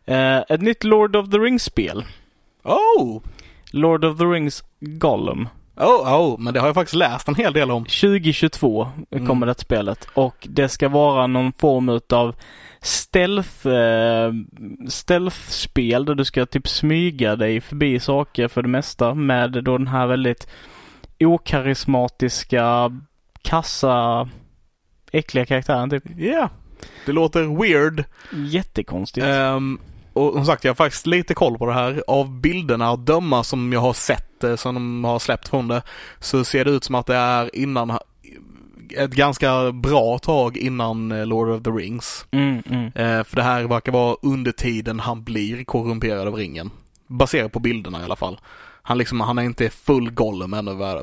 S1: Eh, ett nytt Lord of the Rings-spel.
S2: Oh!
S1: Lord of the Rings Gollum.
S2: Oh, oh, men det har jag faktiskt läst en hel del om.
S1: 2022
S2: Mm.
S1: kommer det spelet och det ska vara någon form utav stealth, eh, stealth-spel där du ska typ smyga dig förbi saker för det mesta med då den här väldigt okarismatiska, kassa, äckliga karaktären typ.
S2: Ja. Det låter weird.
S1: Jättekonstigt.
S2: Ehm, och som sagt, jag har faktiskt lite koll på det här. Av bilderna att döma som jag har sett, eh, som de har släppt från det, så ser det ut som att det är innan ett ganska bra tag innan eh, Lord of the Rings.
S1: Mm, mm.
S2: Eh, för det här verkar vara under tiden han blir korrumperad av ringen. Baserat på bilderna i alla fall. Han liksom, han är inte full Gollum ännu ver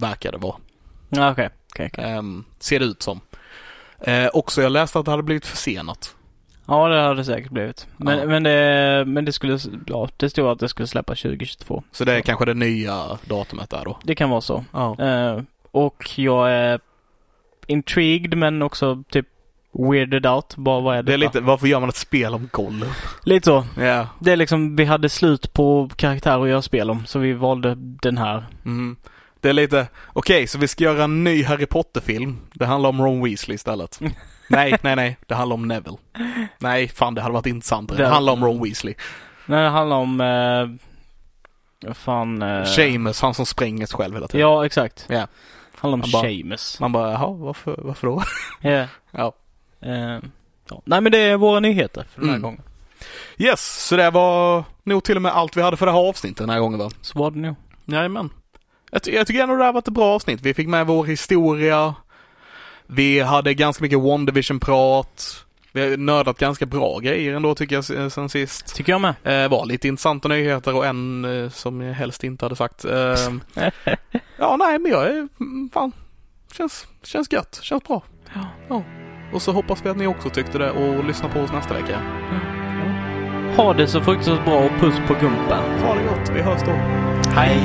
S2: verkar det vara.
S1: Okej, okej, okej.
S2: Ehm, ser det ut som. Eh, också jag läste att det hade blivit försenat.
S1: Ja, det hade det säkert blivit. Men,
S2: Ja.
S1: men, det, men det skulle, ja, det stod att det skulle släppa 2022.
S2: Så det är kanske det nya datumet där då.
S1: Det kan vara så.
S2: Ja.
S1: Eh, och jag är intrigued men också typ weirded out. Bara vad är
S2: Det är
S1: detta?
S2: lite, varför gör man ett spel om Gollum?
S1: Lite så.
S2: Ja.
S1: Det är liksom, vi hade slut på karaktärer att göra spel om så vi valde den här.
S2: Mm. Det är lite, okej, så vi ska göra en ny Harry Potter-film. Det handlar om Ron Weasley istället. nej, nej, nej. Det handlar om Neville. Nej, fan det hade varit intressantare. Det,
S1: Det-
S2: handlar om Ron Weasley.
S1: Nej, det handlar om, eh, fan. Eh,
S2: Seamus, han som spränger sig själv hela tiden.
S1: Ja, exakt.
S2: Ja.
S1: Handlar om
S2: bara-
S1: Seamus.
S2: Man bara, jaha, varför, varför då?
S1: Ja.
S2: Ja.
S1: Eh, ja. Nej men det är våra nyheter för den här
S2: Mm.
S1: gången.
S2: Yes, så det var nog till och med allt vi hade för det här avsnittet den här gången va?
S1: Så var det nog.
S2: Jajamän. Jag, jag tycker ändå det här var ett bra avsnitt. Vi fick med vår historia. Vi hade ganska mycket One Division-prat. Vi har nördat ganska bra grejer ändå tycker jag s- sen sist.
S1: Tycker jag med.
S2: Eh, var lite intressanta nyheter och en eh, som jag helst inte hade sagt. Eh, ja, nej, men jag är, mm, fan, känns, känns gött, känns bra. Ja. Och så hoppas vi att ni också tyckte det och lyssnar på oss nästa vecka.
S1: Ha det så fruktansvärt bra och puss på gumpen.
S2: Ha det gott, vi hörs då.
S1: Hej!